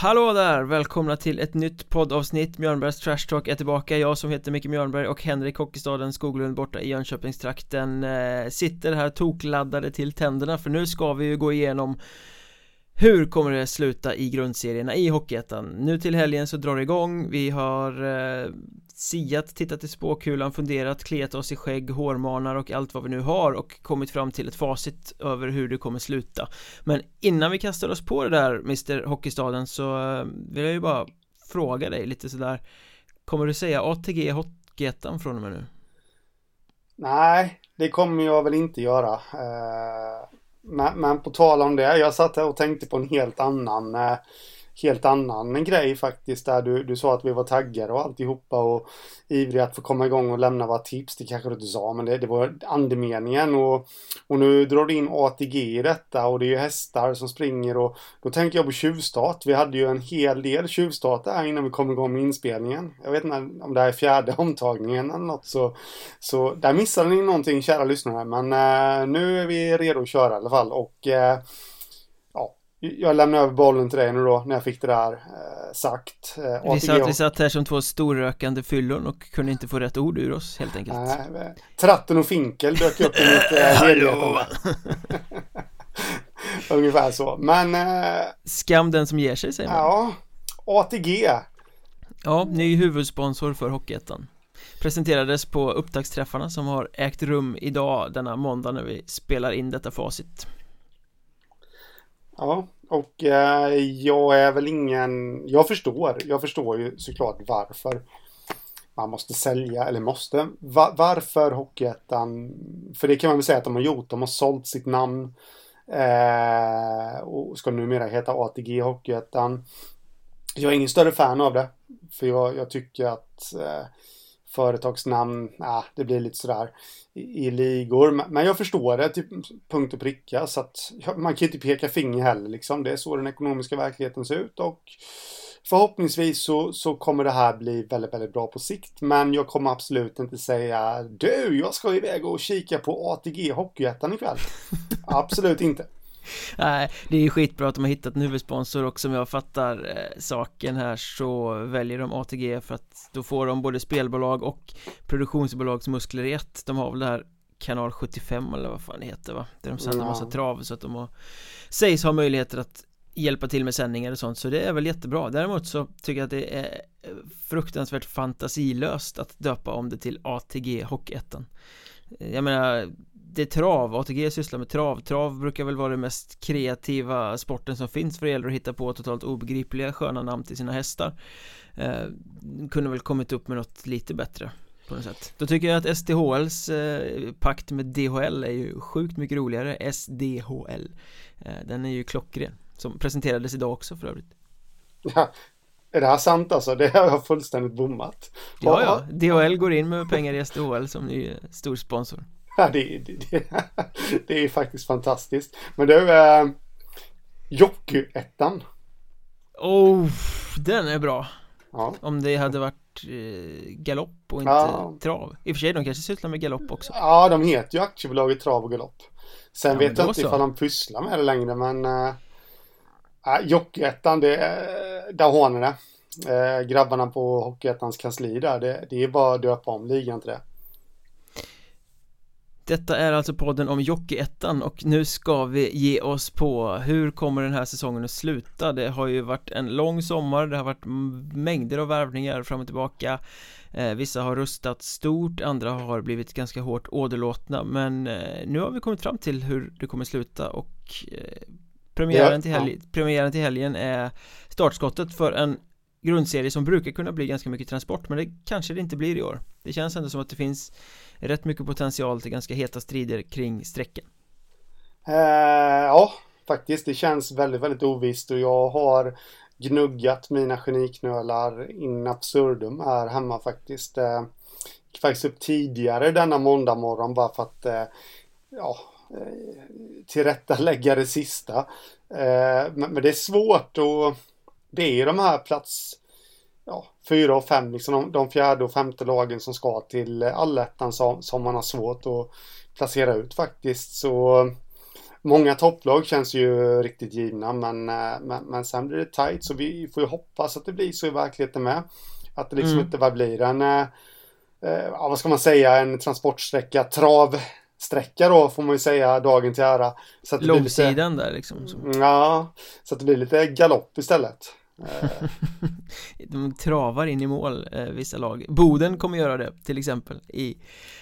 Hallå där! Välkomna till ett nytt poddavsnitt Mjörnbergs Trash Talk är tillbaka Jag som heter Micke Mjörnberg och Henrik Hockeystaden Skoglund borta i Jönköpingstrakten eh, Sitter här tokladdade till tänderna för nu ska vi ju gå igenom hur kommer det sluta i grundserierna i Hockeyettan? Nu till helgen så drar det igång, vi har eh, siat, tittat i spåkulan, funderat, kliat oss i skägg, hårmanar och allt vad vi nu har och kommit fram till ett facit över hur det kommer sluta. Men innan vi kastar oss på det där Mr Hockeystaden så eh, vill jag ju bara fråga dig lite sådär. Kommer du säga ATG Hockeyettan från och med nu? Nej, det kommer jag väl inte göra. Eh, men, på tal om det, jag satt här och tänkte på en helt annan eh, helt annan grej faktiskt där du, du sa att vi var taggade och alltihopa och ivriga att få komma igång och lämna våra tips. Det kanske du inte sa men det, det var andemeningen och, och nu drar du in ATG i detta och det är ju hästar som springer och då tänker jag på tjuvstart. Vi hade ju en hel del tjuvstarter här innan vi kom igång med inspelningen. Jag vet inte om det här är fjärde omtagningen eller något så, så där missade ni någonting kära lyssnare men eh, nu är vi redo att köra i alla fall och eh, jag lämnar över bollen till dig nu då när jag fick det där eh, sagt. Eh, vi, satt, vi satt här som två storrökande fyllon och kunde inte få rätt ord ur oss helt enkelt. Nej, tratten och finkel dök upp i mitt eh! Ungefär så, men... Eh, Skam den som ger sig säger man. Ja, ATG. Ja, ny huvudsponsor för Hockeyettan. Presenterades på upptaktsträffarna som har ägt rum idag denna måndag när vi spelar in detta facit. Ja, och eh, jag är väl ingen... Jag förstår. Jag förstår ju såklart varför man måste sälja, eller måste. Va varför Hockeyettan? För det kan man väl säga att de har gjort. De har sålt sitt namn. Eh, och ska numera heta ATG Hockeyettan. Jag är ingen större fan av det. För jag, jag tycker att eh, företagsnamn, nah, det blir lite sådär i, i ligor. Men jag förstår det till punkt och pricka så att man kan inte peka finger heller liksom. Det är så den ekonomiska verkligheten ser ut och förhoppningsvis så, så kommer det här bli väldigt, väldigt bra på sikt. Men jag kommer absolut inte säga du, jag ska iväg och kika på ATG Hockeyettan ikväll. absolut inte. Nej, det är ju skitbra att de har hittat en huvudsponsor och som jag fattar eh, saken här så väljer de ATG för att då får de både spelbolag och produktionsbolagsmuskler i ett. De har väl det här kanal 75 eller vad fan det heter va? Där de sänder ja. massa trav så att de har, sägs ha möjligheter att hjälpa till med sändningar och sånt så det är väl jättebra däremot så tycker jag att det är fruktansvärt fantasilöst att döpa om det till ATG Hockeyettan jag menar det är trav, ATG sysslar med trav. Trav brukar väl vara den mest kreativa sporten som finns för det gäller att hitta på totalt obegripliga sköna namn till sina hästar. Eh, Kunde väl kommit upp med något lite bättre på något sätt. Då tycker jag att SDHLs eh, pakt med DHL är ju sjukt mycket roligare. SDHL eh, Den är ju klockren Som presenterades idag också för övrigt. Ja, är det här sant alltså? Det har jag fullständigt bommat. Ja, ja, DHL går in med pengar i SDHL som ny stor sponsor Ja, det, det, det, det är faktiskt fantastiskt. Men du, eh, Jockey-ettan. Oh, den är bra. Ja. Om det hade varit eh, galopp och inte ja. trav. I och för sig, de kanske sysslar med galopp också. Ja, de heter ju aktiebolaget Trav och Galopp. Sen ja, vet jag inte så. ifall de pysslar med det längre, men äh, Jockeyettan, det, där har ni det. Äh, grabbarna på Hockeyettans kansli där, det, det är bara att döpa om ligan till det. Detta är alltså podden om Jockeyettan och nu ska vi ge oss på hur kommer den här säsongen att sluta? Det har ju varit en lång sommar, det har varit mängder av värvningar fram och tillbaka eh, Vissa har rustat stort, andra har blivit ganska hårt åderlåtna men eh, nu har vi kommit fram till hur det kommer sluta och eh, premiären, till helg, premiären till helgen är startskottet för en grundserie som brukar kunna bli ganska mycket transport men det kanske det inte blir i år. Det känns ändå som att det finns rätt mycket potential till ganska heta strider kring sträckan eh, Ja, faktiskt. Det känns väldigt, väldigt ovisst och jag har gnuggat mina geniknölar in absurdum här hemma faktiskt. Eh, faktiskt upp tidigare denna måndag morgon bara för att eh, ja, eh, tillrättalägga det sista. Eh, men, men, det är svårt och det är de här plats ja, fyra och fem, liksom de, de fjärde och femte lagen som ska till allettan som, som man har svårt att placera ut faktiskt. Så Många topplag känns ju riktigt givna men, eh, men, men sen blir det tight så vi får ju hoppas att det blir så i verkligheten med. Att det liksom mm. inte bara blir en, eh, eh, vad ska man säga, en transportsträcka, travsträcka då får man ju säga dagen till ära. Så att Långsidan lite, där liksom. Så. Ja, så att det blir lite galopp istället. Eh, de travar in i mål, eh, vissa lag. Boden kommer göra det, till exempel i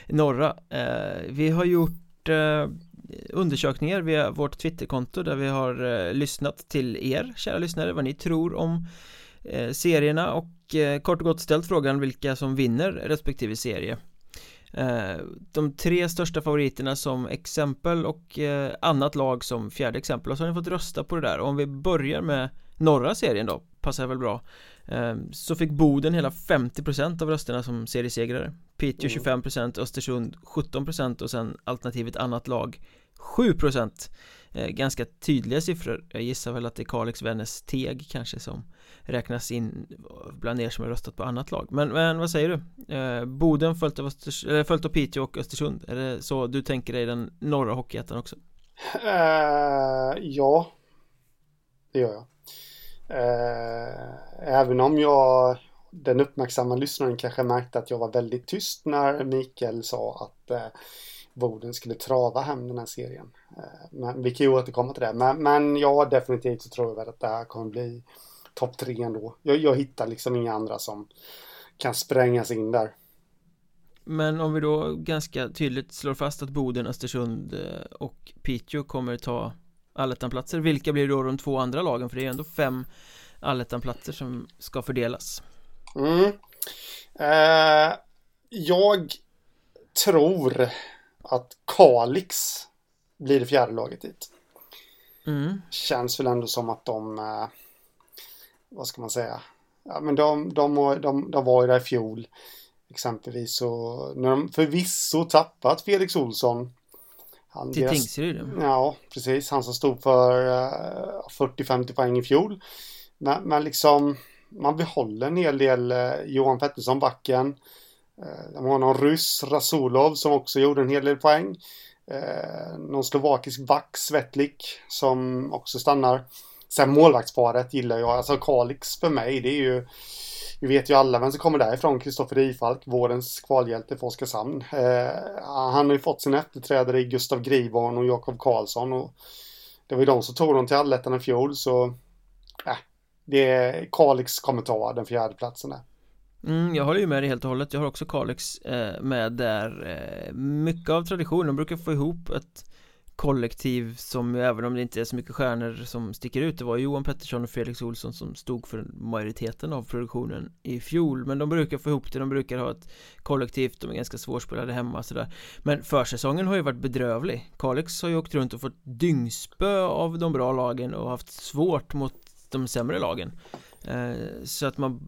norra. Eh, Vi har gjort eh, undersökningar via vårt Twitterkonto där vi har eh, lyssnat till er, kära lyssnare, vad ni tror om eh, serierna och eh, kort och gott ställt frågan vilka som vinner respektive serie. Eh, de tre största favoriterna som exempel och eh, annat lag som fjärde exempel. Och så har ni fått rösta på det där. Och om vi börjar med norra serien då passar väl bra. Ehm, Så fick Boden hela 50% av rösterna som seriesegrare. Piteå 25% Östersund 17% och sen alternativet annat lag 7% ehm, Ganska tydliga siffror. Jag gissar väl att det är Kalix, Vännäs, Teg kanske som räknas in bland er som har röstat på annat lag. Men, men vad säger du? Ehm, Boden följt av, Östers eller följt av Piteå och Östersund. Är det så du tänker dig den norra hockeyettan också? Uh, ja. Det gör jag Eh, även om jag, den uppmärksamma lyssnaren kanske märkte att jag var väldigt tyst när Mikael sa att eh, Boden skulle trava hem den här serien. Eh, men vi kan ju återkomma till det. Men, men ja, definitivt så tror jag väl att det här kommer bli topp tre ändå. Jag, jag hittar liksom inga andra som kan sprängas in där. Men om vi då ganska tydligt slår fast att Boden, Östersund eh, och Piteå kommer ta allettanplatser Vilka blir då de två andra lagen? För det är ändå fem allettanplatser som ska fördelas mm. eh, Jag tror att Kalix blir det fjärde laget dit mm. Känns väl ändå som att de eh, Vad ska man säga Ja men de, de, de, de var ju där i fjol Exempelvis så när de förvisso tappat Felix Olsson han, Till Tingsryd? Ja, precis. Han som stod för uh, eh, 40-50 poäng i fjol. Men, men, liksom, man behåller en hel del uh, Johan Pettersson, backen. Uh, de har någon ryss, Rasulov, som också gjorde en hel del poäng. Uh, någon slovakisk back, Svetlik, som också stannar. Sen målvaktsparet gillar jag. Alltså Kalix för mig, det är ju vi vet ju alla vem som kommer därifrån. Kristoffer Rifalk, vårens kvalhjälte för Oskarshamn. Eh, han har ju fått sin efterträdare i Gustav Griborn och Jakob Karlsson. Och det var ju de som tog dem till allettan i fjol så... Eh, det är Kalix kommer ta den fjärde platsen där. Mm, jag håller ju med dig helt och hållet. Jag har också Kalix eh, med där. Eh, mycket av traditionen De brukar få ihop ett kollektiv som även om det inte är så mycket stjärnor som sticker ut Det var Johan Pettersson och Felix Olsson som stod för majoriteten av produktionen i fjol. Men de brukar få ihop det, de brukar ha ett kollektivt, de är ganska svårspelade hemma sådär. Men försäsongen har ju varit bedrövlig. Kalix har ju åkt runt och fått dyngspö av de bra lagen och haft svårt mot de sämre lagen. Eh, så att man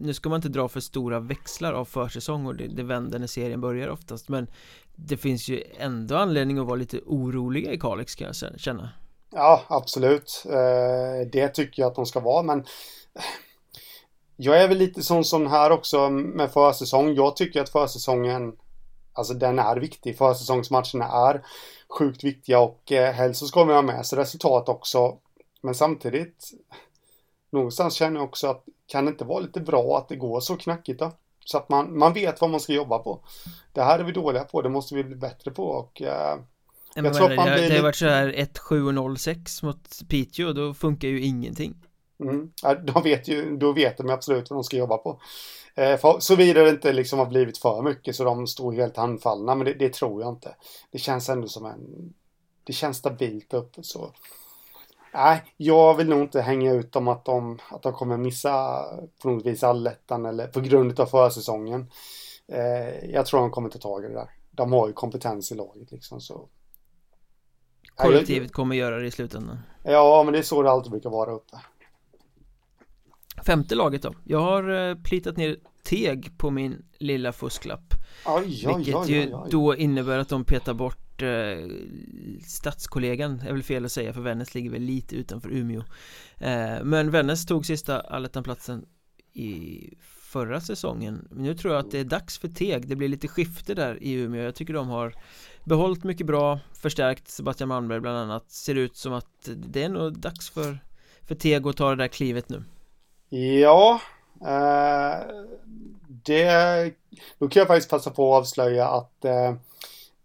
Nu ska man inte dra för stora växlar av försäsong och det, det vänder när serien börjar oftast Men det finns ju ändå anledning att vara lite oroliga i Kalix kan jag känna. Ja, absolut. Eh, det tycker jag att de ska vara, men jag är väl lite sån som här också med försäsong. Jag tycker att försäsongen, alltså den är viktig. Försäsongsmatcherna är sjukt viktiga och eh, helst så ska vi ha med sig resultat också. Men samtidigt, någonstans känner jag också att kan det inte vara lite bra att det går så knackigt då? Så att man, man vet vad man ska jobba på. Det här är vi dåliga på, det måste vi bli bättre på och uh, jag men tror att man det, blir det har varit så här 1-7-0-6 mot Piteå, då funkar ju ingenting. Mm. De vet ju, då vet de absolut vad de ska jobba på. Eh, Såvida det inte liksom har blivit för mycket så de står helt handfallna, men det, det, tror jag inte. Det känns ändå som en... Det känns stabilt uppe så Nej, jag vill nog inte hänga ut dem att de, att de kommer missa på något vis allettan eller på grund av försäsongen. Eh, jag tror de kommer ta tag i det där. De har ju kompetens i laget liksom så. Kollektivet kommer göra det i slutändan. Ja, men det är så det alltid brukar vara uppe. Femte laget då. Jag har eh, plitat ner Teg på min lilla fusklapp. Oj, oj, vilket ju då innebär att de petar bort bort eh, stadskollegan är väl fel att säga för Vännäs ligger väl lite utanför Umeå. Eh, Men Vännäs tog sista allettanplatsen i förra säsongen. Nu tror jag att det är dags för Teg. Det blir lite skifte där i Umeå. Jag tycker de har behållit mycket bra, förstärkt Sebastian Malmberg bland annat. Ser ut som att det är nog dags för, för Teg att ta det där klivet nu. Ja eh, Det Då kan jag faktiskt passa på att avslöja att eh,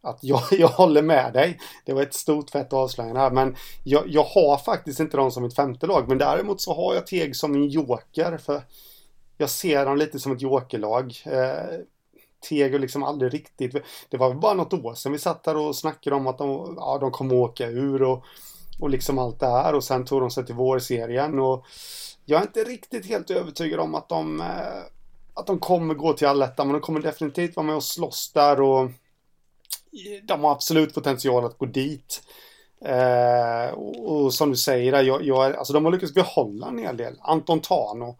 att jag, jag håller med dig. Det var ett stort fett avslöjande här, men jag, jag har faktiskt inte dem som mitt femte lag, men däremot så har jag Teg som min joker, för jag ser dem lite som ett jokerlag. Eh, Teg liksom aldrig riktigt, det var bara något år sedan vi satt där och snackade om att de, ja, de kommer åka ur och, och liksom allt det här och sen tog de sig till vårserien och jag är inte riktigt helt övertygad om att de eh, att de kommer gå till allettan, men de kommer definitivt vara med och slåss där och de har absolut potential att gå dit. Eh, och, och, som du säger, jag, jag, alltså de har lyckats behålla en hel del. Anton Tano,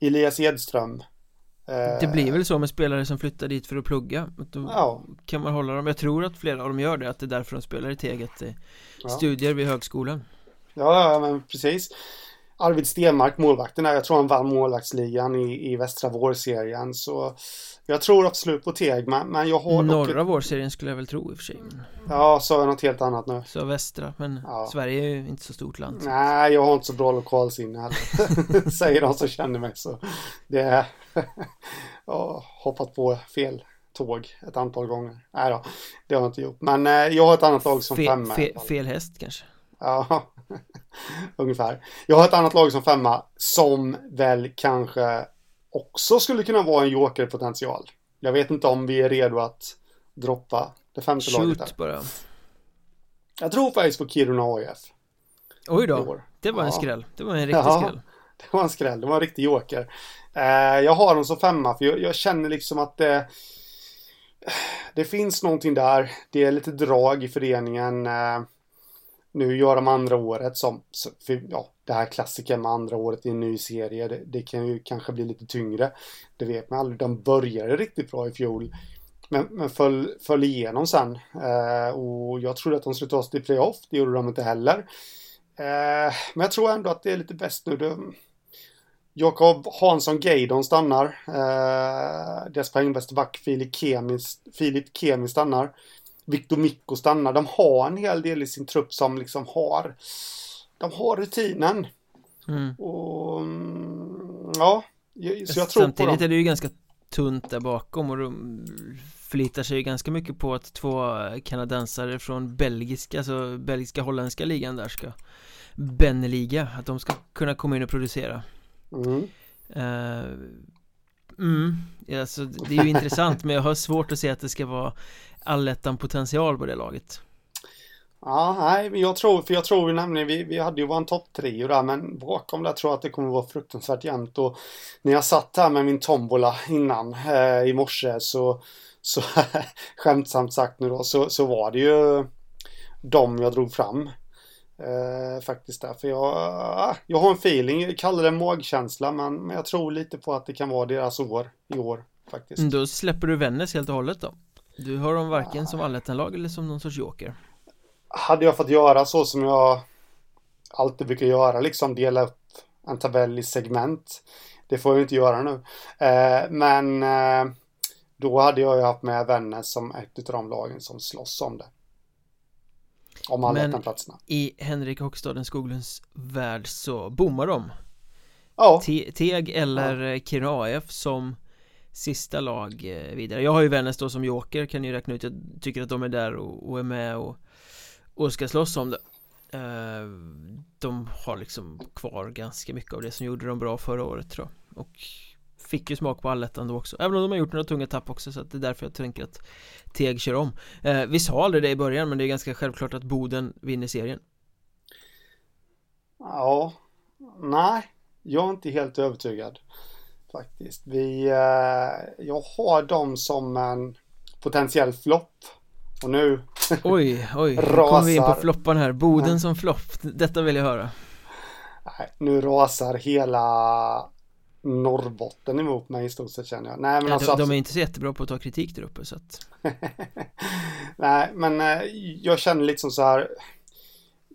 Elias Edström. Eh, det blir väl så med spelare som flyttar dit för att plugga. Då ja. kan man hålla dem. Jag tror att flera av dem gör det, att det är därför de spelar i Teget. Ja. Studier vid högskolan. Ja, men precis. Arvid Stenmark, målvakten där, jag tror han vann målvaktsligan i, i västra vårserien. Så jag tror absolut på Teg, men, jag har Norra dock... vårserien skulle jag väl tro i och för sig. Ja, så är något helt annat nu. Så västra, men ja. Sverige är ju inte så stort land. Så. Nej, jag har inte så bra lokalsinne heller. Säger de som känner mig så. Det är... jag har hoppat på fel tåg ett antal gånger. Nej då, det har jag inte gjort. Men eh, jag har ett annat lag som fe, femma. Fe, fel häst kanske? Ja, ungefär. Jag har ett annat lag som femma som väl kanske också skulle kunna vara en jokerpotential. Jag vet inte om vi är redo att droppa det femte Shoot laget där. bara. Jag tror faktiskt på Kiruna AIF. Oj då, det var en skräll. Det var en riktig ja, skräll. Det var en skräll, det var en riktig joker. Eh, jag har dem som femma för jag, jag känner liksom att det det finns någonting där. Det är lite drag i föreningen. Nu gör de andra året som, för, ja, det här klassiken med andra året i en ny serie, det, det, kan ju kanske bli lite tyngre. Det vet man aldrig. De började riktigt bra i fjol. Men, men föll, föll igenom sen. Eh, och jag trodde att de skulle ta sig till playoff. Det gjorde de inte heller. Eh, men jag tror ändå att det är lite bäst nu. De, Jakob Hansson Gaydon stannar. Eh, deras poängbäste back Filip Kemi, Filip Kemi stannar. Victor Mikko stannar. De har en hel del i sin trupp som liksom har de har rutinen. Mm. Och mm, ja, så jag tror Samtidigt på dem. är det ju ganska tunt där bakom och de förlitar sig ganska mycket på att två kanadensare från belgiska, alltså belgiska holländska ligan där ska Beneliga, att de ska kunna komma in och producera. Mm. Uh, mm, alltså det är ju intressant men jag har svårt att se att det ska vara allettan potential på det laget. Ja, nej, men jag tror, för jag tror ju nämligen, vi, vi hade ju vår topp trio där, men bakom där tror jag att det kommer vara fruktansvärt jämnt. Och när jag satt här med min tombola innan eh, i morse så, så skämtsamt sagt nu då, så, så var det ju de jag drog fram. Eh, faktiskt där, för jag, jag har en feeling, jag kallar det magkänsla, men, men jag tror lite på att det kan vara deras år i år faktiskt. Då släpper du Vännäs helt och hållet då? Du har dem varken ja. som allettanlag eller som någon sorts joker? hade jag fått göra så som jag alltid brukar göra, liksom dela upp en tabell i segment. Det får jag inte göra nu. Eh, men eh, då hade jag ju haft med Vännäs som ett av de lagen som slåss om det. Om alla Men platserna. i Henrik Hockstaden Skoglunds värld så bommar de. Ja. Teg eller ja. Kiruna AF som sista lag eh, vidare. Jag har ju Vännäs då som joker kan ni räkna ut. Jag tycker att de är där och, och är med och och ska slåss om det. Eh, de har liksom kvar ganska mycket av det som gjorde dem bra förra året tror jag. Och fick ju smak på allettan då också. Även om de har gjort några tunga tapp också så att det är därför jag tänker att Teg kör om. Eh, vi sa aldrig det i början men det är ganska självklart att Boden vinner serien. Ja Nej. Jag är inte helt övertygad. Faktiskt. Vi eh, Jag har dem som en potentiell flopp. Och nu Oj, oj, nu kommer vi in på floppan här. Boden som flopp, detta vill jag höra. Nej, nu rasar hela Norrbotten emot mig i stort sett känner jag. Nej men ja, alltså, de, de är inte så jättebra på att ta kritik där uppe så att Nej men eh, jag känner lite som så här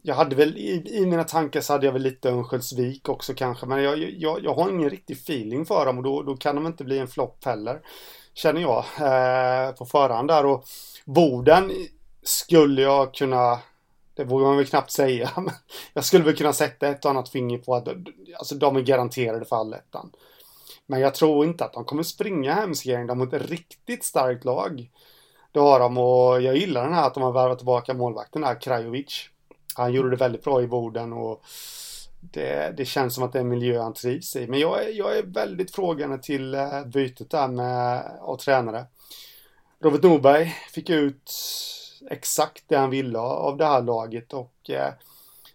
jag hade väl i, i, mina tankar så hade jag väl lite Örnsköldsvik också kanske men jag, jag, jag har ingen riktig feeling för dem och då, då kan de inte bli en flopp heller. Känner jag eh, på förhand där och Boden skulle jag kunna det vågar man väl knappt säga. Men jag skulle väl kunna sätta ett och annat finger på att alltså, de är garanterade för allettan. Men jag tror inte att de kommer springa hem De mot ett riktigt starkt lag. Det har de och jag gillar den här att de har värvat tillbaka målvakten här, Krajovic. Han gjorde det väldigt bra i Boden och det, det känns som att det är en miljö han trivs i. Men jag är, jag är väldigt frågande till eh, bytet där med, av tränare. Robert Norberg fick ut exakt det han ville av det här laget och eh,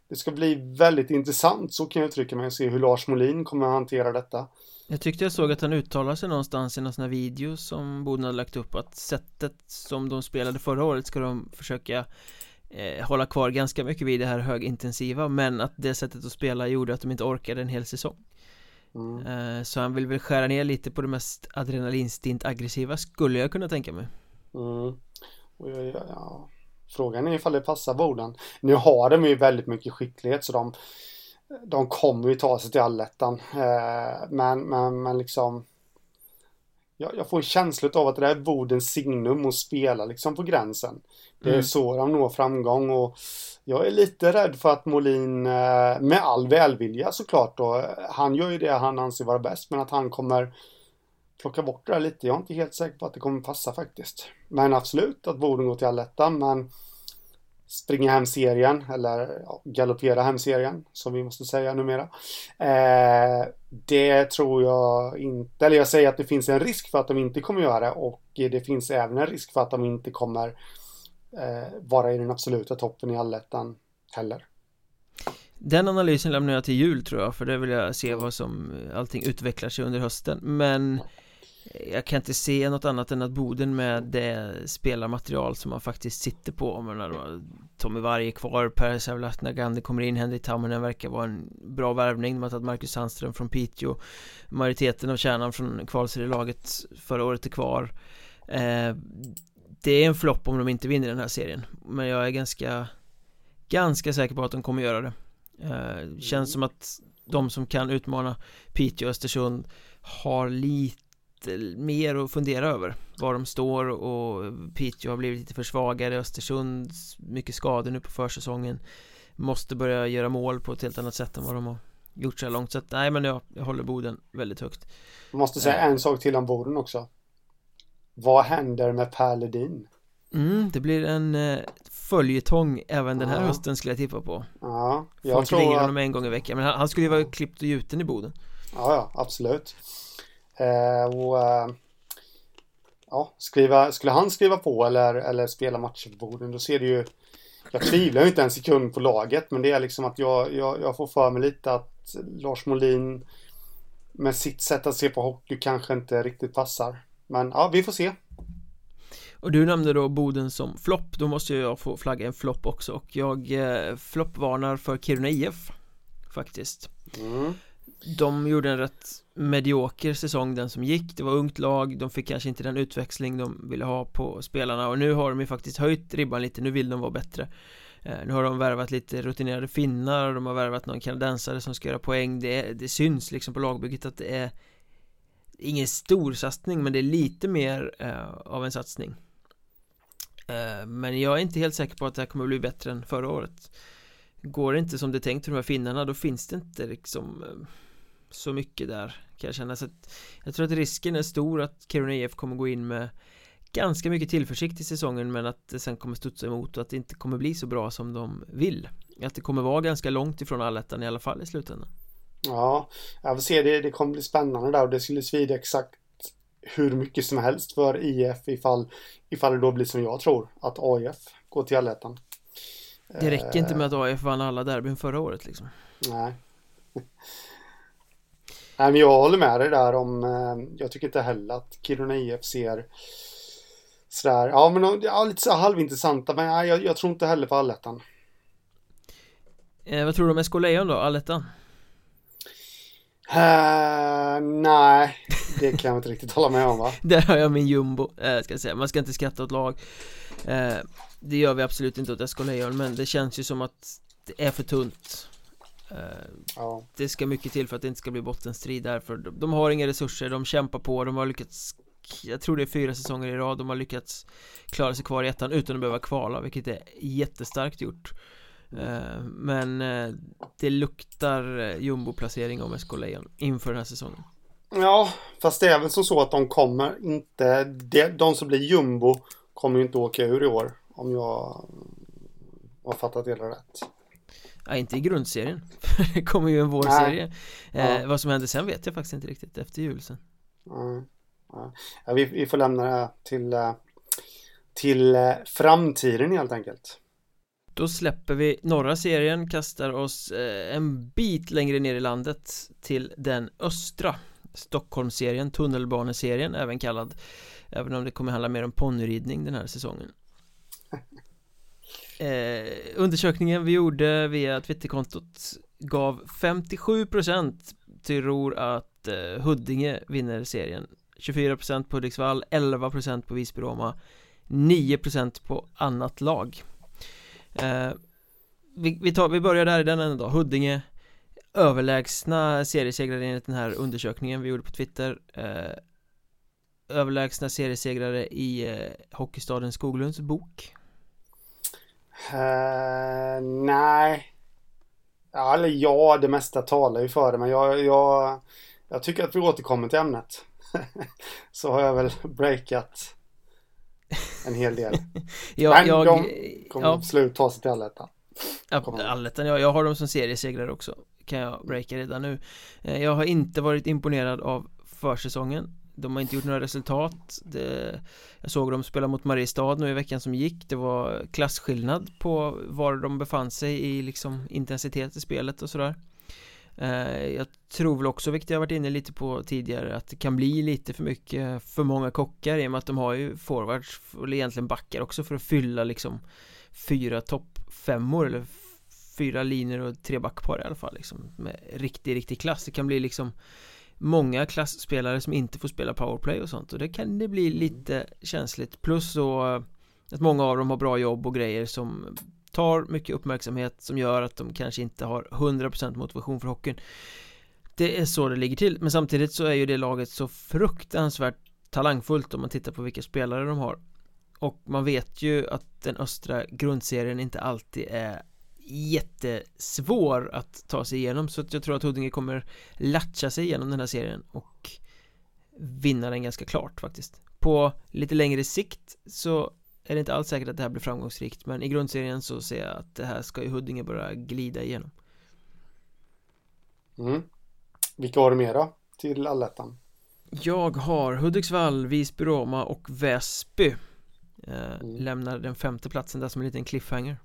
det ska bli väldigt intressant, så kan jag uttrycka mig, och se hur Lars Molin kommer att hantera detta. Jag tyckte jag såg att han uttalade sig någonstans i någon sån här video som Boden hade lagt upp att sättet som de spelade förra året ska de försöka eh, hålla kvar ganska mycket vid det här högintensiva men att det sättet att spela gjorde att de inte orkade en hel säsong. Mm. Eh, så han vill väl skära ner lite på det mest adrenalinstint aggressiva skulle jag kunna tänka mig. Mm. Ja, frågan är ifall det passar Boden. Nu har de ju väldigt mycket skicklighet så de, de kommer ju ta sig till allettan. Eh, men, men, men liksom jag, jag får känslan av att det är Bodens signum att spela liksom på gränsen. Det är mm. så de når framgång och jag är lite rädd för att Molin, eh, med all välvilja såklart då, han gör ju det han anser vara bäst, men att han kommer plocka bort det där lite. Jag är inte helt säker på att det kommer passa faktiskt. Men absolut att Boden går till allettan, men springa hem serien eller ja, galoppera hem serien som vi måste säga numera. Eh, det tror jag inte, eller jag säger att det finns en risk för att de inte kommer göra det och det finns även en risk för att de inte kommer eh, vara i den absoluta toppen i allettan heller. Den analysen lämnar jag till jul tror jag för det vill jag se vad som allting utvecklar sig under hösten men jag kan inte se något annat än att Boden med det spelarmaterial som man faktiskt sitter på menar, Tommy Varg är kvar, Per Sävlat Gandhi kommer in, Henrik Tammonen verkar vara en bra värvning. De har tagit Marcus Sandström från Piteå. Majoriteten av kärnan från kvalserielaget förra året är kvar. Eh, Det är en flopp om de inte vinner den här serien Men jag är ganska Ganska säker på att de kommer göra det. Eh, Känns som att de som kan utmana Piteå och Östersund har lite mer att fundera över. Var de står och Piteå har blivit lite för svagare Östersund. Mycket skador nu på försäsongen. Måste börja göra mål på ett helt annat sätt än vad de har gjort så här långt. Så att, nej men jag, jag håller Boden väldigt högt. Jag måste säga en sak till om Boden också. Vad händer med Per Ledin? Mm, det blir en eh, följetong även den här ja. hösten skulle jag tippa på. Ja, jag Folk tror ringer honom en gång i veckan Men han, han skulle ju vara klippt och gjuten i Boden. Ja, ja, absolut och, eh, ja, skriva, skulle han skriva på eller, eller spela matcher på borden då ser det ju jag tvivlar ju inte en sekund på laget men det är liksom att jag, jag, jag får för mig lite att Lars Molin med sitt sätt att se på hockey kanske inte riktigt passar. Men ja, vi får se. Och du nämnde då Boden som flopp, då måste jag få flagga en flopp också och jag eh, floppvarnar för Kiruna IF Faktiskt mm. De gjorde en rätt medioker säsong den som gick. Det var ungt lag, de fick kanske inte den utväxling de ville ha på spelarna. Och nu har de ju faktiskt höjt ribban lite, nu vill de vara bättre. Eh, nu har de värvat lite rutinerade finnar, de har värvat någon kanadensare som ska göra poäng. Det, det syns liksom på lagbygget att det är Ingen stor satsning men det är lite mer eh, av en satsning. Eh, Men jag är inte helt säker på att det här kommer bli bättre än förra året. Går det inte som det är tänkt för de här finnarna då finns det inte liksom eh, så mycket där kan jag känna. Så att jag tror att risken är stor att Kiruna IF kommer gå in med ganska mycket tillförsikt i säsongen men att det sen kommer studsa emot och att det inte kommer bli så bra som de vill. Att det kommer vara ganska långt ifrån allettan i alla fall i slutändan. Ja, jag får se. Det, det kommer bli spännande där och det skulle svida exakt hur mycket som helst för IF ifall, ifall det då blir som jag tror att AIF går till allettan. Det räcker inte med att AIF vann alla derbyn förra året liksom. Nej Nej, men jag håller med dig där om, eh, jag tycker inte heller att Kiruna IF ser sådär, ja men ja, lite så halvintressanta, men ja, jag, jag tror inte heller på allettan. Eh, vad tror du om SK Lejon då, allettan? Uh, nej, det kan jag inte riktigt hålla med om va? Där har jag min jumbo, äh, ska jag säga. man ska inte skratta åt lag uh, Det gör vi absolut inte åt SK Lejon, men det känns ju som att det är för tunt Eh, det ska mycket till för att det inte ska bli bottenstrid där för de har inga resurser, de kämpar på, de har lyckats jag tror det är fyra säsonger i rad de har lyckats klara sig kvar i ettan utan att behöva kvala vilket är jättestarkt gjort. Eh, Men eh, det luktar jumbo-placering om SK Lejon inför den här säsongen. Ja, fast det är väl som så att de kommer inte, de som blir jumbo kommer ju inte åka ur i år om jag har fattat det rätt. Ja, inte i grundserien. det kommer ju en vårserie. Eh, Vad som händer sen vet jag faktiskt inte riktigt efter jul sen. Mm. Ja, vi, vi, får lämna det till, eh, till eh, framtiden helt enkelt. Då släpper vi norra serien, kastar oss eh, en bit längre ner i landet till den östra Stockholmsserien, tunnelbaneserien även kallad Även om det kommer handla mer om ponnyridning den här säsongen eh, Undersökningen vi gjorde via Twitterkontot gav 57% tror att eh, Huddinge vinner serien. 24% på Hudiksvall, 11% på Visby-Roma 9% på annat lag. Eh, vi, vi, tar, vi börjar där i den änden då, Huddinge överlägsna seriesegrare enligt den här undersökningen vi gjorde på Twitter. Eh, överlägsna seriesegrare i eh, Hockeystaden Skoglunds bok? Uh, nej. Ja, Eller ja, det mesta talar ju för det men jag, jag, jag tycker att vi återkommer till ämnet. Så har jag väl breakat en hel del. Ja, Men jag, de kommer ja. absolut ta sig till allettan. Ja, allettan, ja, jag har dem som seriesegrare också Kan jag breaka redan nu. Eh, Jag har inte varit imponerad av försäsongen de har inte gjort några resultat. Det, Jag såg dem spela mot Mariestad nu i veckan som gick. Det var klasskillnad på var de befann sig i liksom intensitet i spelet och sådär. Eh, jag tror väl också, vilket jag varit inne lite på tidigare Att det kan bli lite för mycket för många kockar i och med att de har ju forwards Eller egentligen backar också för att fylla liksom Fyra toppfemmor eller Fyra linjer och tre backpar i alla fall liksom Med riktig, riktig klass. Det kan bli liksom många klassspelare som inte får spela powerplay och sånt och det kan det bli lite känsligt. Plus så att många av dem har bra jobb och grejer som tar mycket uppmärksamhet som gör att de kanske inte har 100% motivation för hockeyn. Det är så det ligger till. Men samtidigt så är ju det laget så fruktansvärt talangfullt om man tittar på vilka spelare de har. Och man vet ju att den östra grundserien inte alltid är jättesvår att ta sig igenom så att jag tror att Huddinge kommer latcha sig igenom den här serien och vinna den ganska klart faktiskt på lite längre sikt så är det inte alls säkert att det här blir framgångsrikt men i grundserien så ser jag att det här ska ju Huddinge börja glida igenom mm. Vilka har du mer då till allettan? Jag har Hudiksvall, Visby, Roma och Väsby eh, mm. Lämnar den femte platsen där som en liten cliffhanger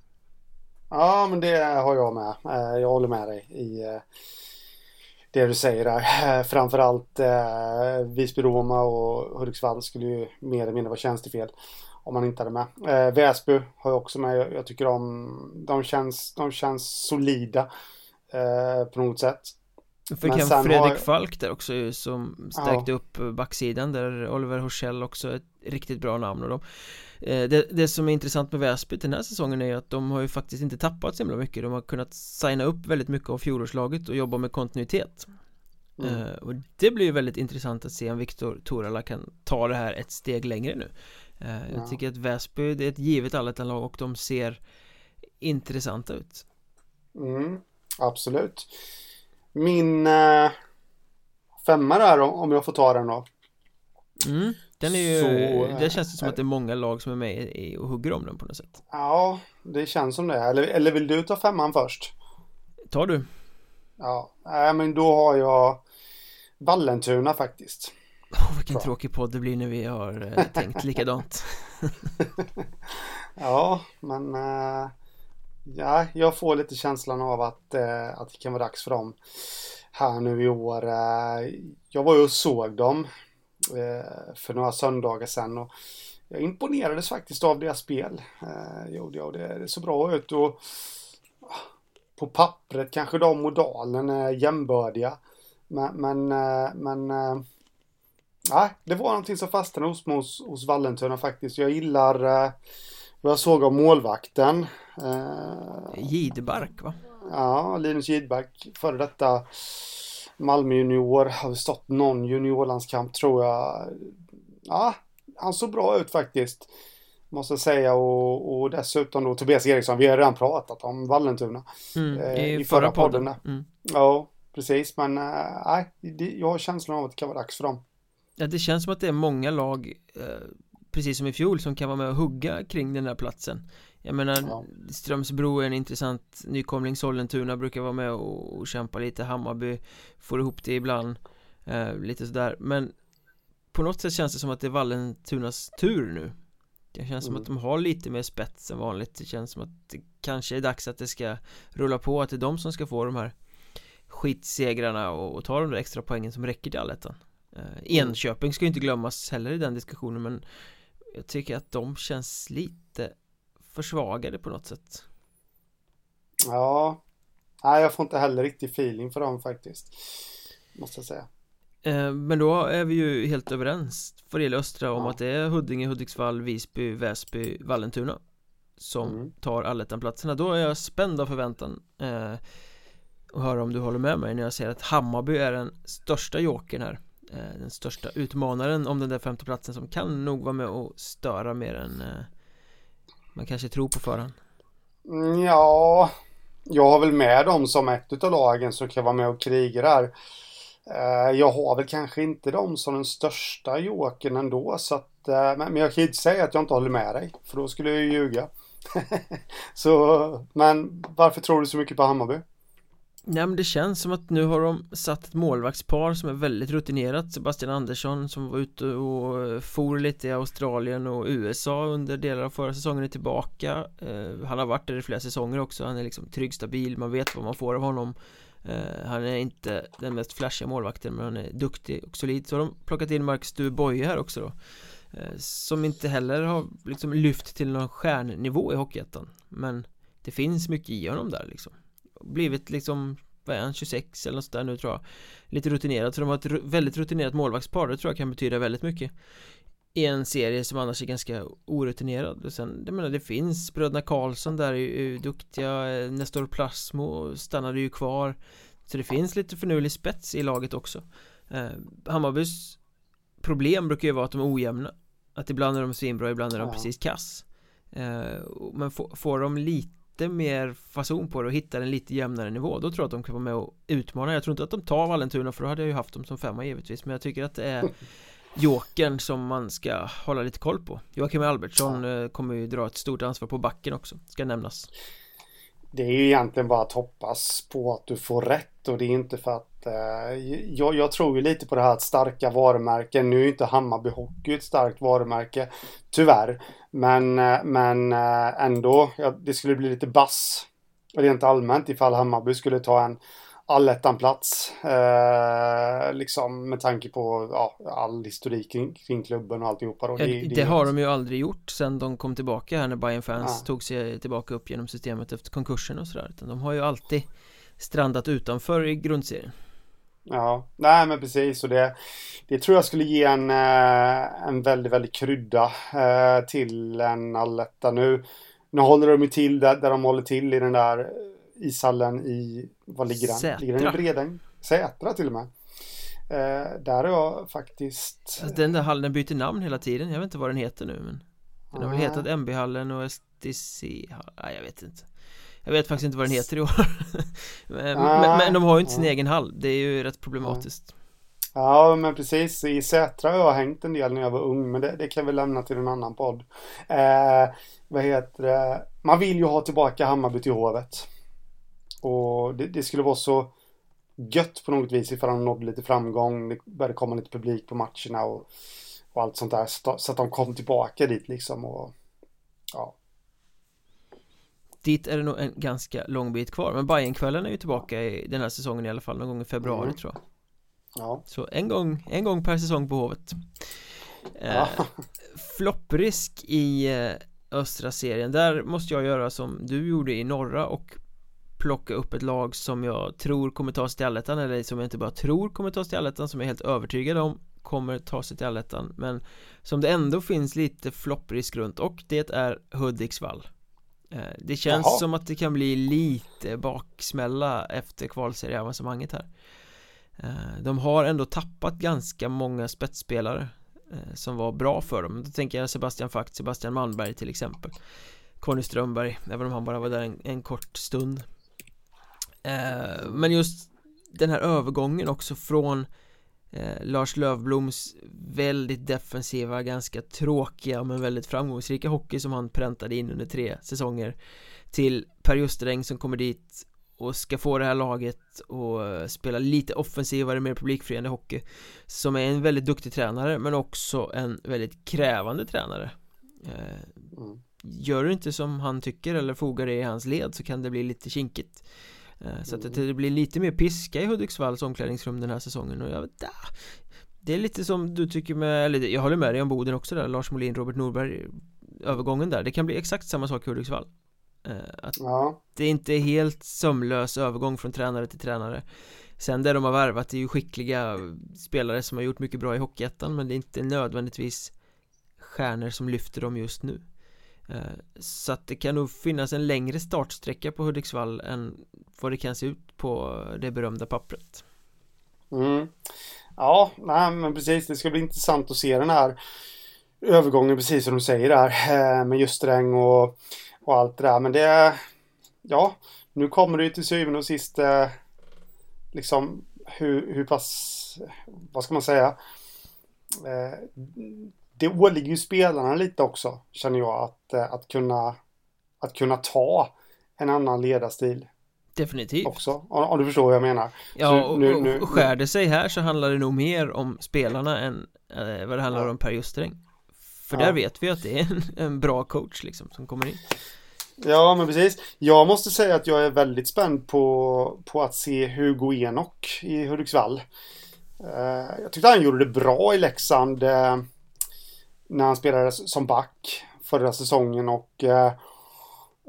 Ja, men det har jag med. Eh, jag håller med dig i eh, det du säger där. Eh, framförallt Visby-Roma och Hudiksvall skulle ju mer eller mindre vara tjänstefel om man inte hade med. Väsby har jag också med. Jag tycker de, de, känns, de känns solida på något sätt. Fick en Fredrik har... Falk där också som stärkte ja. upp backsidan där Oliver Horsell också ett riktigt bra namn och de Eh, det, det, som är intressant med Väsby den här säsongen är att de har ju faktiskt inte tappat så himla mycket De har kunnat signa upp väldigt mycket av fjolårslaget och jobba med kontinuitet mm. uh, Och det blir ju väldigt intressant att se om Viktor Torala kan ta det här ett steg längre nu uh, ja. Jag tycker att Väsby, det är ett givet allettanlag och de ser intressanta ut mm, Absolut Min uh, femma där om jag får ta den då mm. Den är ju, så, det känns det som att det är många lag som är med i och hugger om den på något sätt Ja, det känns som det Eller, eller vill du ta femman först? Tar du Ja, nej men då har jag Vallentuna faktiskt oh, Vilken Bra. tråkig podd det blir när vi har eh, tänkt likadant Ja, men eh, Ja, jag får lite känslan av att, eh, att det kan vara dags för dem här nu i år. Eh, jag var ju och såg dem Eh, för några söndagar sedan. Och jag imponerades faktiskt av deras spel. Eh, gjorde jag. Det, det såg bra ut och ah, på pappret kanske de och Dalen är jämbördiga. Men, men, eh, men eh, ja, det var någonting som fastnade hos mig hos, hos Vallentuna faktiskt. Jag gillar eh, vad jag såg av målvakten. Gidbark va? Ja, Linus Gidbark, före detta Malmö junior, har stått någon juniorlandskamp tror jag. ja, han såg bra ut faktiskt. Måste jag säga och, och dessutom då Tobias Eriksson. Vi har redan pratat om Vallentuna. Mm, i, i, förra, förra podden. podden. Mm. Ja, precis. Men nej, äh, jag har känslan av att det kan vara dags för dem. Ja, det känns som att det är många lag eh, precis som i fjol som kan vara med och hugga kring den där platsen jag menar ja. Strömsbro är en intressant nykomling Sollentuna brukar vara med och, och kämpa lite Hammarby får ihop det ibland eh, lite sådär men på något sätt känns det som att det är Vallentunas tur nu det känns mm. som att de har lite mer spets än vanligt Det känns som att det kanske är dags att det ska rulla på Att det är de som ska få de här skitsegrarna och, och ta de där extra poängen som räcker till allettan eh, mm. Enköping ska ju inte glömmas heller i den diskussionen men Jag tycker att de känns lite försvagade på något sätt. Ja, nej jag får inte heller riktigt feeling för dem faktiskt. Måste jag säga. Eh, men då är vi ju helt överens för gäller Östra om ja. att det är Huddinge, Hudiksvall, Visby, Väsby, Vallentuna som mm. tar allettan-platserna. Då är jag spänd av förväntan eh, och höra om du håller med mig när jag säger att Hammarby är den största jokern här Eh, den största utmanaren om den där femteplatsen som kan nog vara med och störa mer än eh, man kanske tror på förhand. Mm, ja Jag har väl med dem som ett av lagen som kan vara med och kriga där. Eh, jag har väl kanske inte dem som den största jokern ändå så att Men jag kan inte säga att jag inte håller med dig För då skulle jag ju ljuga. Så Men varför tror du så mycket på Hammarby? Nej men det känns som att nu har de satt ett målvaktspar som är väldigt rutinerat. Sebastian Andersson som var ute och eh, for lite i Australien och USA under delar av förra säsongen är tillbaka. Eh, han har varit där i flera säsonger också. Han är liksom trygg, stabil, man vet vad man får av honom. Eh, han är inte den mest flashiga målvakten men han är duktig och solid. Så har de plockat in Marcus Duboye här också då Som inte heller har liksom lyft till någon stjärnnivå i Hockeyettan. Men det finns mycket i honom där liksom blivit liksom vad är han, 26 eller något sådär nu tror jag. Lite rutinerad, så de har ett väldigt rutinerat målvaktspar Det tror jag kan betyda väldigt mycket. I en serie som annars är ganska orutinerad. Och sen, jag menar det finns Bröderna Karlsson där är ju duktiga. Nestor Plasmo stannade ju kvar. Så det finns lite förnulig spets i laget också. Eh, Hammarbys problem brukar ju vara att de är ojämna. Att ibland är de svinbra, ibland är de ja. precis kass. Eh, Men får de lite lite mer fason på det och hittar en lite jämnare nivå Då tror jag att de kan vara med och utmana. Jag tror inte att de tar Vallentuna för då hade jag ju haft dem som femma givetvis Men jag tycker att det är Jokern som man ska hålla lite koll på. Joakim Albertsson ja. Eh, kommer ju dra ett stort ansvar på backen också Ska nämnas. Det är ju egentligen bara att hoppas på att du får rätt och det är inte för att jag, jag, tror ju lite på det här att starka varumärken Nu är inte Hammarby Hockey ett starkt varumärke Tyvärr men, eh, men eh, ändå, ja, det skulle bli lite bass rent allmänt ifall Hammarby skulle ta en allettan-plats. Eh, liksom med tanke på ja, all historik kring, kring klubben och alltihopa. Och det, det, det, har de ju aldrig gjort sen de kom tillbaka här när Bayern fans ja. tog sig tillbaka upp genom systemet efter konkursen och sådär. de har ju alltid strandat utanför i grundserien. Ja, nej men precis och det, det tror jag skulle ge en, eh, en väldigt, väldigt krydda eh, till en alletta. Nu, nu håller de ju till där, där de håller till i den där ishallen i, vad ligger den? Sätra. Ligger den i Bredäng? Sätra till och med. Eh, där är jag faktiskt... Alltså, den där hallen byter namn hela tiden, jag vet inte vad den heter nu men Den har väl hetat MB-hallen och STC, nej jag vet inte jag vet faktiskt inte vad den heter i år. Men, ah, men, de har ju inte sin ah. egen hall. Det är ju rätt problematiskt. Ja men precis. I Sätra har jag hängt en del när jag var ung Men det, det kan vi lämna till en annan podd. Eh, Vad heter det? Man vill ju ha tillbaka Hammarby till Hovet. Och det, det skulle vara så Gött på något vis ifall de nådde lite framgång. Det började komma lite publik på matcherna och, och allt sånt där Så att de kom tillbaka dit liksom och Ja Dit är det nog en ganska lång bit kvar Men Bajenkvällen är ju tillbaka i den här säsongen i alla fall Någon gång i februari mm. tror jag. Ja. Så en gång, en gång per säsong på Hovet. Ja. eh, Flopprisk i eh, östra serien. Där måste jag göra som du gjorde i norra och plocka upp ett lag som jag tror kommer ta sig till allettan eller som jag inte bara tror kommer ta sig till allettan som jag är helt övertygad om kommer ta sig till allettan. Men som det ändå finns lite flopprisk runt och det är Hudiksvall. Eh, det känns Jaha. som att det kan bli lite baksmälla efter kvalserieavancemanget här. Eh, De har ändå tappat ganska många spetsspelare eh, Som var bra för dem. Då tänker jag Sebastian Fakt, Sebastian Malmberg till exempel. Conny Strömberg, även om han bara var där en, en kort stund. Eh, Men just den här övergången också från eh, Lars Lövbloms väldigt defensiva, ganska tråkiga men väldigt framgångsrika hockey som han präntade in under tre säsonger till Per Justeräng som kommer dit och ska få det här laget och spela lite offensivare, mer publikfriande hockey som är en väldigt duktig tränare men också en väldigt krävande tränare eh, mm. Gör du inte som han tycker eller fogar det i hans led så kan det bli lite kinkigt så att det mm. blir lite mer piska i Hudiksvalls omklädningsrum den här säsongen och jag vet, ah, Det är lite som du tycker med, eller jag håller med dig om Boden också där, Lars Molin, Robert Norberg Övergången där, det kan bli exakt samma sak i Hudiksvall. Eh, Att ja. det är inte helt sömlös övergång från tränare till tränare. Sen det de har värvat är ju skickliga spelare som har gjort mycket bra i Hockeyettan men det är inte nödvändigtvis stjärnor som lyfter dem just nu. Eh, Eh, så att det kan nog finnas en längre startsträcka på Hudiksvall än vad det kan se ut på det berömda pappret. Mm. Ja, nej, men precis. Det ska bli intressant att se den här övergången, precis som du säger där, eh, med just Sträng och, och allt det där. Men det, ja, nu kommer det ju till syvende och sist eh, liksom hur, hur pass, vad ska man säga, det åligger ju spelarna lite också, känner jag, att, eh, att, kunna, att kunna ta en annan ledarstil. Definitivt. Också, om, du förstår vad jag menar. Ja, och, nu, nu, och skär det sig här så handlar det nog mer om spelarna än äh, vad det handlar ja. om Per Justering. För ja. där vet vi att det är en, en bra coach liksom som kommer in. Ja, men precis. Jag måste säga att jag är väldigt spänd på, på att se Hugo Enok i Hudiksvall. Uh, jag tyckte han gjorde det bra i Leksand. Uh, när han spelade som back förra säsongen och eh,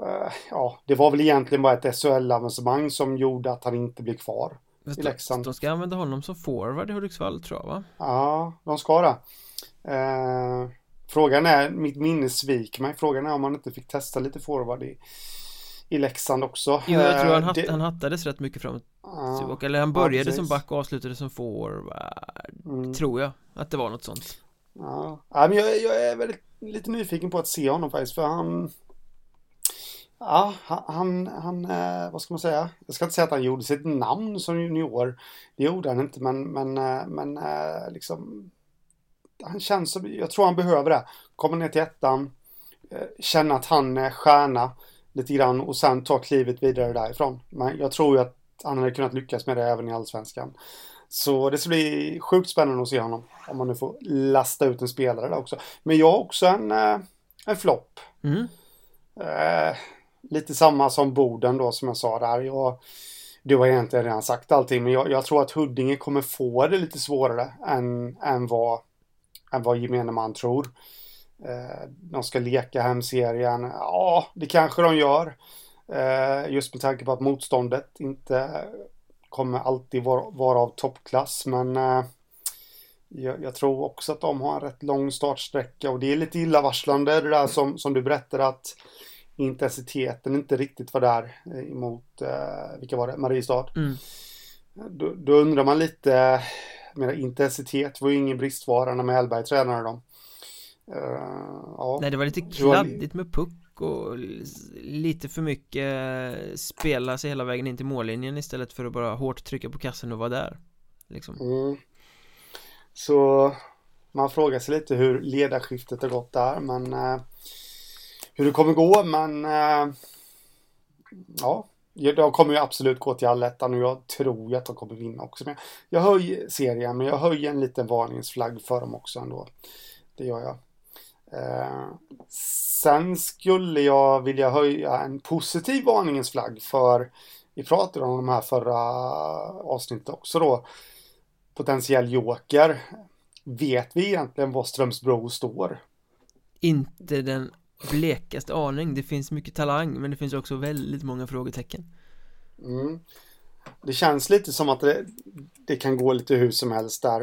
eh, ja, det var väl egentligen bara ett SHL-avancemang som gjorde att han inte blev kvar i Leksand. De ska använda honom som forward i Hudiksvall tror jag va? Ja, de ska det. Eh, frågan är, mitt minne svik mig, frågan är om han inte fick testa lite forward i, i Leksand också. Jo, jag tror han, eh, hatt, det... han hattades rätt mycket framåt ja, Eller han började ja, som back och avslutade som forward mm. Tror jag att det var något sånt Ja, men jag, jag är väldigt lite nyfiken på att se honom faktiskt för han Ja, han, han, eh, vad ska man säga? Jag ska inte säga att han gjorde sitt namn som junior. Det gjorde han inte, men, men, eh, men eh, liksom Han känns som, jag tror han behöver det. Komma ner till ettan, känna att han är stjärna lite grann och sen ta klivet vidare därifrån. Men jag tror ju att han hade kunnat lyckas med det även i Allsvenskan. Så det ska bli sjukt spännande att se honom. Om man nu får lasta ut en spelare där också. Men jag har också en, eh, en flopp. Mm. Eh, lite samma som Boden då som jag sa där. Jag, du har egentligen redan sagt allting men jag, jag, tror att Huddinge kommer få det lite svårare än, än, vad, än vad gemene man tror. Eh, de ska leka hem serien. Ja, det kanske de gör. Eh, just med tanke på att motståndet inte kommer alltid vara, vara av toppklass men eh, jag, jag, tror också att de har en rätt lång startsträcka och det är lite illavarslande det där som, som du berättade att intensiteten inte riktigt var där eh, emot, eh, vilka var det, Mariestad. Mm. Då, då, undrar man lite, med intensitet var ju ingen bristvara när Mellberg tränade dem. Uh, ja. Nej det var lite kladdigt med puck och lite för mycket spela sig hela vägen in till mållinjen istället för att bara hårt trycka på kassen och vara där. Liksom. Mm. Så man frågar sig lite hur ledarskiftet har gått där, men eh, hur det kommer gå, men eh, ja, de kommer ju absolut gå till allettan och jag tror ju att de kommer vinna också. Men jag höjer serien, men jag höjer en liten varningsflagg för dem också ändå. Det gör jag. Eh, sen skulle jag vilja höja en positiv varningens flagg för vi pratade om de här förra avsnittet också då. Potentiell joker. Vet vi egentligen var Strömsbro står? Inte den blekaste aning. Det finns mycket talang men det finns också väldigt många frågetecken. Mm. Det känns lite som att det, det, kan gå lite hur som helst där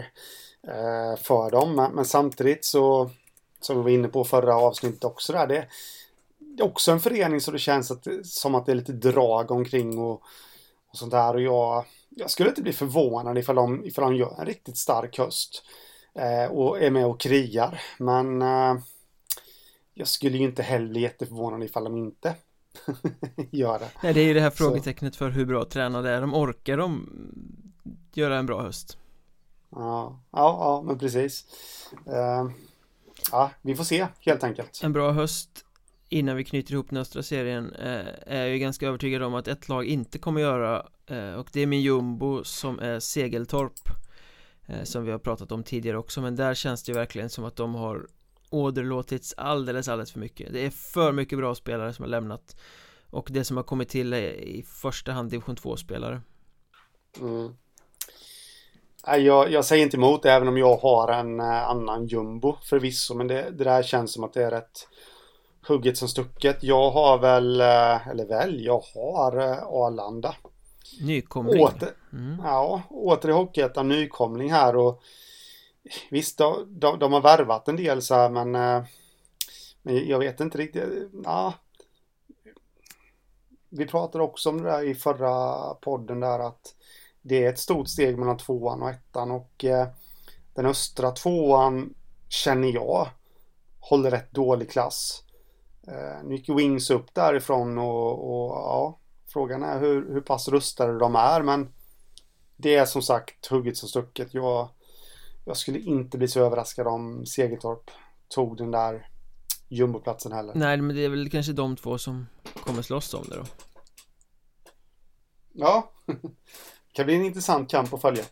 eh, för dem. Men, men samtidigt så som vi var inne på förra avsnittet också där. Det, är också en förening så det känns att, som att det är lite drag omkring och, och sånt där. Och jag, jag skulle inte bli förvånad ifall de, ifall de gör en riktigt stark höst. Eh, och är med och krigar. Men eh, jag skulle ju inte heller bli jätteförvånad ifall de inte gör det. Nej, det är ju det här frågetecknet för hur bra tränade är. De orkar de göra en bra höst? Ja, ja, ja men precis. Uh, ja, vi får se helt enkelt. En bra höst innan vi knyter ihop den östra serien eh, är jag ganska övertygad om att ett lag inte kommer göra eh, och det är min jumbo som är Segeltorp eh, som vi har pratat om tidigare också men där känns det ju verkligen som att de har åderlåtits alldeles alldeles för mycket det är för mycket bra spelare som har lämnat och det som har kommit till är i första hand division 2 spelare mm. Jag, jag säger inte emot även om jag har en eh, annan jumbo förvisso men det, det där känns som att det är rätt hugget som stucket. Jag har väl, eh, eller väl, jag har eh, Arlanda. Nykomling. Åter, mm. Ja, åter i Hockeyettan, nykomling här och visst, de, de, de, har värvat en del så här men, men jag vet inte riktigt. Ja. Vi pratade också om det där i förra podden där att det är ett stort steg mellan tvåan och ettan och den östra tvåan känner jag håller rätt dålig klass. Eh, nu gick Wings upp därifrån och, och ja, frågan är hur, hur pass rustade de är men det är som sagt hugget som stucket. Jag, jag skulle inte bli så överraskad om Segertorp tog den där jumboplatsen heller. Nej, men det är väl kanske de två som kommer slåss om det då. Ja, kan bli en intressant kamp att följa.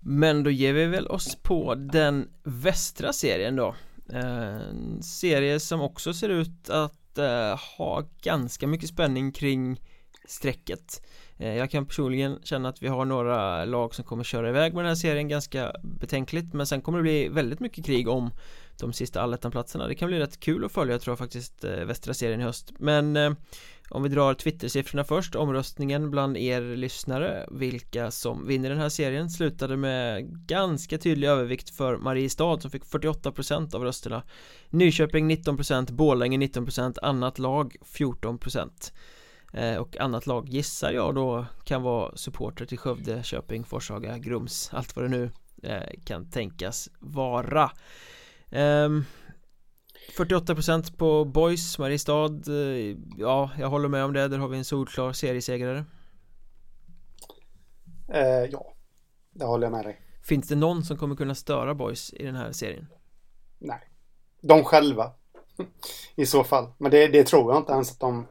Men då ger vi väl oss på den västra serien då. Eh, en serie som också ser ut att eh, ha ganska mycket spänning kring strecket. Eh, jag kan personligen känna att vi har några lag som kommer köra iväg med den här serien ganska betänkligt Men sen kommer det bli väldigt mycket krig om de sista allettan-platserna. Det kan bli rätt kul att följa tror jag faktiskt västra serien i höst. Men om vi drar Twitter-siffrorna först, omröstningen bland er lyssnare Vilka som vinner den här serien slutade med ganska tydlig övervikt för Mariestad som fick 48% av rösterna. Nyköping 19%, Borlänge 19%, annat lag 14% eh, och annat lag gissar jag då kan vara supporter till Skövde, Köping, Forshaga, Grums, allt vad det nu eh, kan tänkas vara. Ehm, 48% på Boys, Mariestad eh, Ja, jag håller med om det, där har vi en solklar seriesegrare. Eh, Ja, det håller jag med dig. Finns det någon som kommer kunna störa Boys i den här serien? Nej. De själva. I så fall, men det, det tror jag inte ens att de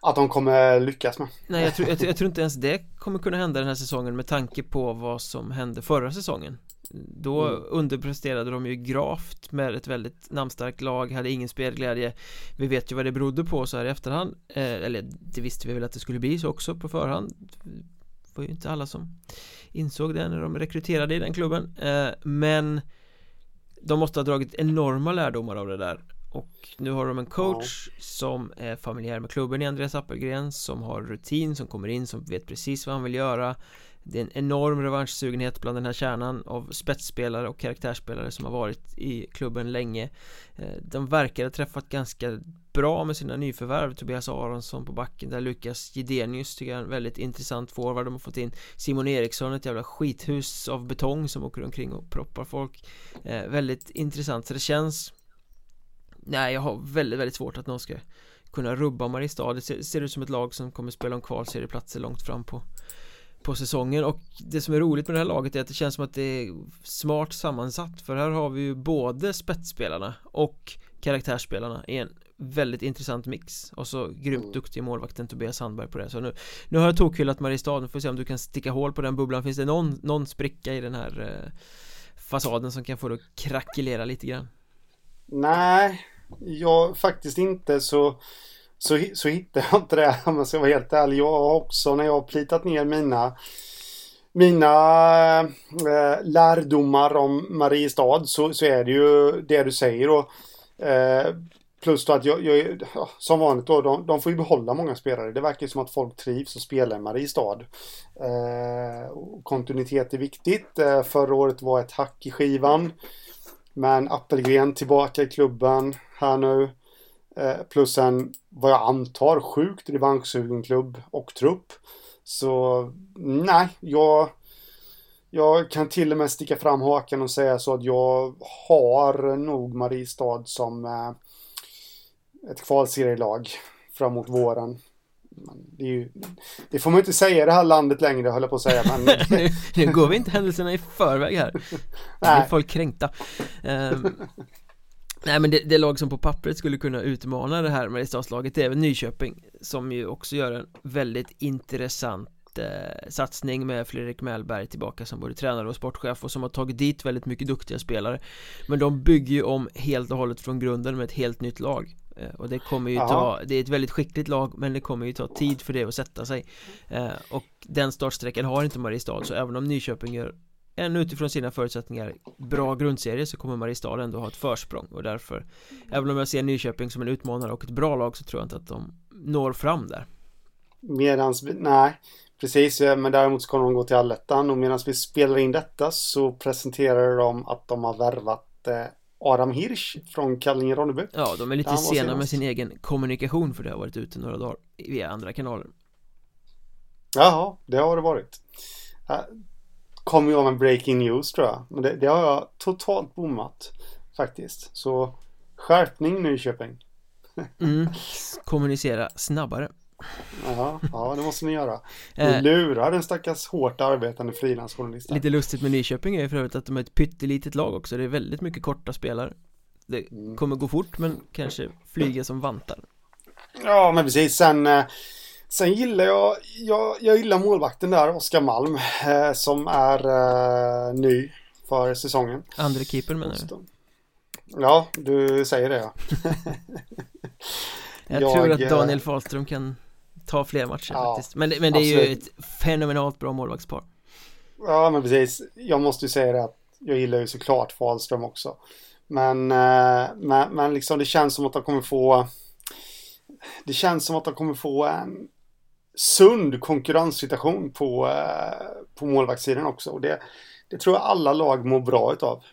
att de kommer lyckas med. Nej, jag tror, jag, jag tror inte ens det kommer kunna hända den här säsongen med tanke på vad som hände förra säsongen då mm. underpresterade de ju gravt med ett väldigt namnstarkt lag, hade ingen spelglädje. Vi vet ju vad det berodde på så här i efterhand. Eh, Eller det visste vi väl att det skulle bli så också på förhand. Det var ju inte alla som insåg det när de rekryterade i den klubben. Eh, Men De måste ha dragit enorma lärdomar av det där. Och nu har de en coach ja. som är familjär med klubben i Andreas Appelgren Som har rutin, som kommer in, som vet precis vad han vill göra det är en enorm revanschsugenhet bland den här kärnan av spetsspelare och karaktärsspelare som har varit i klubben länge. Eh, de verkar ha träffat ganska bra med sina nyförvärv. Tobias Aronsson på backen där Lukas Gidenius tycker jag är en väldigt intressant forward. De har fått in Simon Eriksson, ett jävla skithus av betong som åker omkring och proppar folk. Eh, Väldigt intressant. Så det känns Nej, jag har väldigt, väldigt svårt att någon ska kunna rubba Mariestad. Det ser, ser ut som ett lag som kommer spela om kvalserieplatser långt fram på på säsongen och det som är roligt med det här laget är att det känns som att det är smart sammansatt. För här har vi ju både spetsspelarna och karaktärsspelarna i en väldigt intressant mix. Och så grymt mm. duktig målvakten Tobias Sandberg på det. Så nu Nu har jag tokhyllat Mariestad, nu får vi se om du kan sticka hål på den bubblan. Finns det någon, någon spricka i den här eh, fasaden som kan få det att krackelera lite grann? Nej, jag faktiskt inte. Så så, så hittar jag inte det om jag ska vara helt ärlig. Jag har också när jag har plitat ner mina mina eh, lärdomar om Mariestad så, så är det ju det du säger och Eh, plus då att jag, jag som vanligt då, de, de, får ju behålla många spelare. Det verkar ju som att folk trivs och spelar i Mariestad. Eh, kontinuitet är viktigt. Eh, förra året var ett hack i skivan. Men Appelgren tillbaka i klubben här nu. Eh, plus en, vad jag antar, sjukt revanschsugen klubb och trupp. Så nej, jag... jag kan till och med sticka fram hakan och säga så att jag har nog Mariestad som eh, ett kvalserielag framåt våren. Det, ju, det, får man inte säga i det här landet längre, höll jag på att säga. Men... nu, nu, går vi inte händelserna i förväg här. Nu blir folk kränkta. Um, nej men det, det, lag som på pappret skulle kunna utmana det här Mariestadslaget det är väl Nyköping Som ju också gör en väldigt intressant eh, satsning med Fredrik Mellberg tillbaka som både tränare och sportchef och som har tagit dit väldigt mycket duktiga spelare. Men de bygger ju om helt och hållet från grunden med ett helt nytt lag. Eh, och det kommer ju ta, det är ett väldigt skickligt lag men det kommer ju ta tid för det att sätta sig. Eh, Och den startsträckan har inte Mariestad så även om Nyköping gör en utifrån sina förutsättningar bra grundserie så kommer Mariestad ändå ha ett försprång och därför Även om jag ser Nyköping som en utmanare och ett bra lag så tror jag inte att de når fram där Medans, nej Precis, men däremot så kommer de gå till allettan och medan vi spelar in detta så presenterar de att de har värvat eh, Adam Hirsch från Kallinge-Ronneby. Ja, de är lite sena med sin egen kommunikation för det har varit ute några dagar via andra kanaler. Jaha, det har det varit. Kommer jag med breaking news tror jag. Men det, det har jag totalt bommat faktiskt. Så skärpning Nyköping. mm, kommunicera snabbare. Ja, ja, det måste ni göra. Ni eh. lurar den stackars hårt arbetande frilansjournalisten. Lite lustigt med Nyköping är ju för övrigt att de är ett pyttelitet lag också. Det är väldigt mycket korta spelare. Det mm. kommer gå fort men kanske flyga som vantar. Ja, men precis. Sen, eh, sen gillar jag, jag, jag gillar målvakten där, Oskar Malm, eh, som är uh, ny för säsongen. Andra keeper menar du? Ja, du säger det ja. jag, jag tror att Daniel Fahlström kan ta fler matcher ja, faktiskt Men, men det är absolut. ju ett fenomenalt bra målvaktspar Ja men precis Jag måste ju säga det att jag gillar ju såklart Fahlström också men, eh, men, men liksom det känns som att de kommer få Det känns som att de kommer få en sund konkurrenssituation på, eh, på målvaktssidan också. Och det, det tror jag alla lag mår bra utav.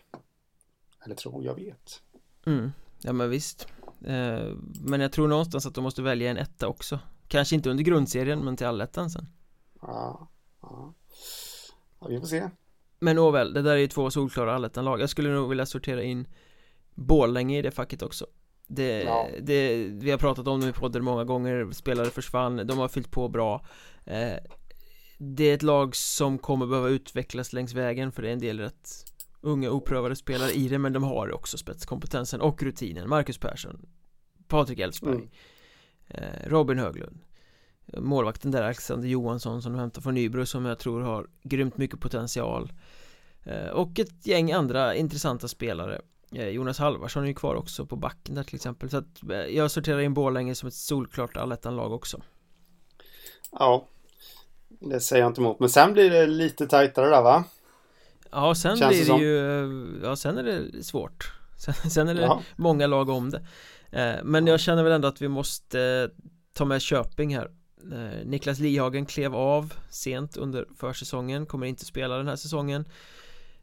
Eller tror, jag vet. Mm. Ja men visst. Eh, Men jag tror någonstans att de måste välja en etta också. Kanske inte under grundserien men till allettan sen. Ja, ja. ja, vi får se. Men åväl, det där är ju två solklara allettan-lag. Jag skulle nog vilja sortera in Borlänge i det facket också det, ja. det, vi har pratat om det i podden många gånger, spelare försvann, de har fyllt på bra eh, Det är ett lag som kommer behöva utvecklas längs vägen för det är en del rätt unga oprövade spelare i det men de har också spetskompetensen och rutinen Marcus Persson Patrik Elfsberg mm. Eh, Robin Höglund Målvakten där Alexander Johansson som de hämtar från Nybro som jag tror har grymt mycket potential eh, Och ett gäng andra intressanta spelare Jonas Halvarsson är ju kvar också på backen där till exempel. Så att jag sorterar in Borlänge som ett solklart allettan-lag också. Ja Det säger jag inte emot. Men sen blir det lite tajtare där va? Ja sen Känns blir det, det ju Ja sen är det svårt. Sen, sen är det ja. många lag om det. Eh, men jag känner väl ändå att vi måste ta med Köping här. Eh, Niklas Lihagen klev av sent under försäsongen, kommer inte spela den här säsongen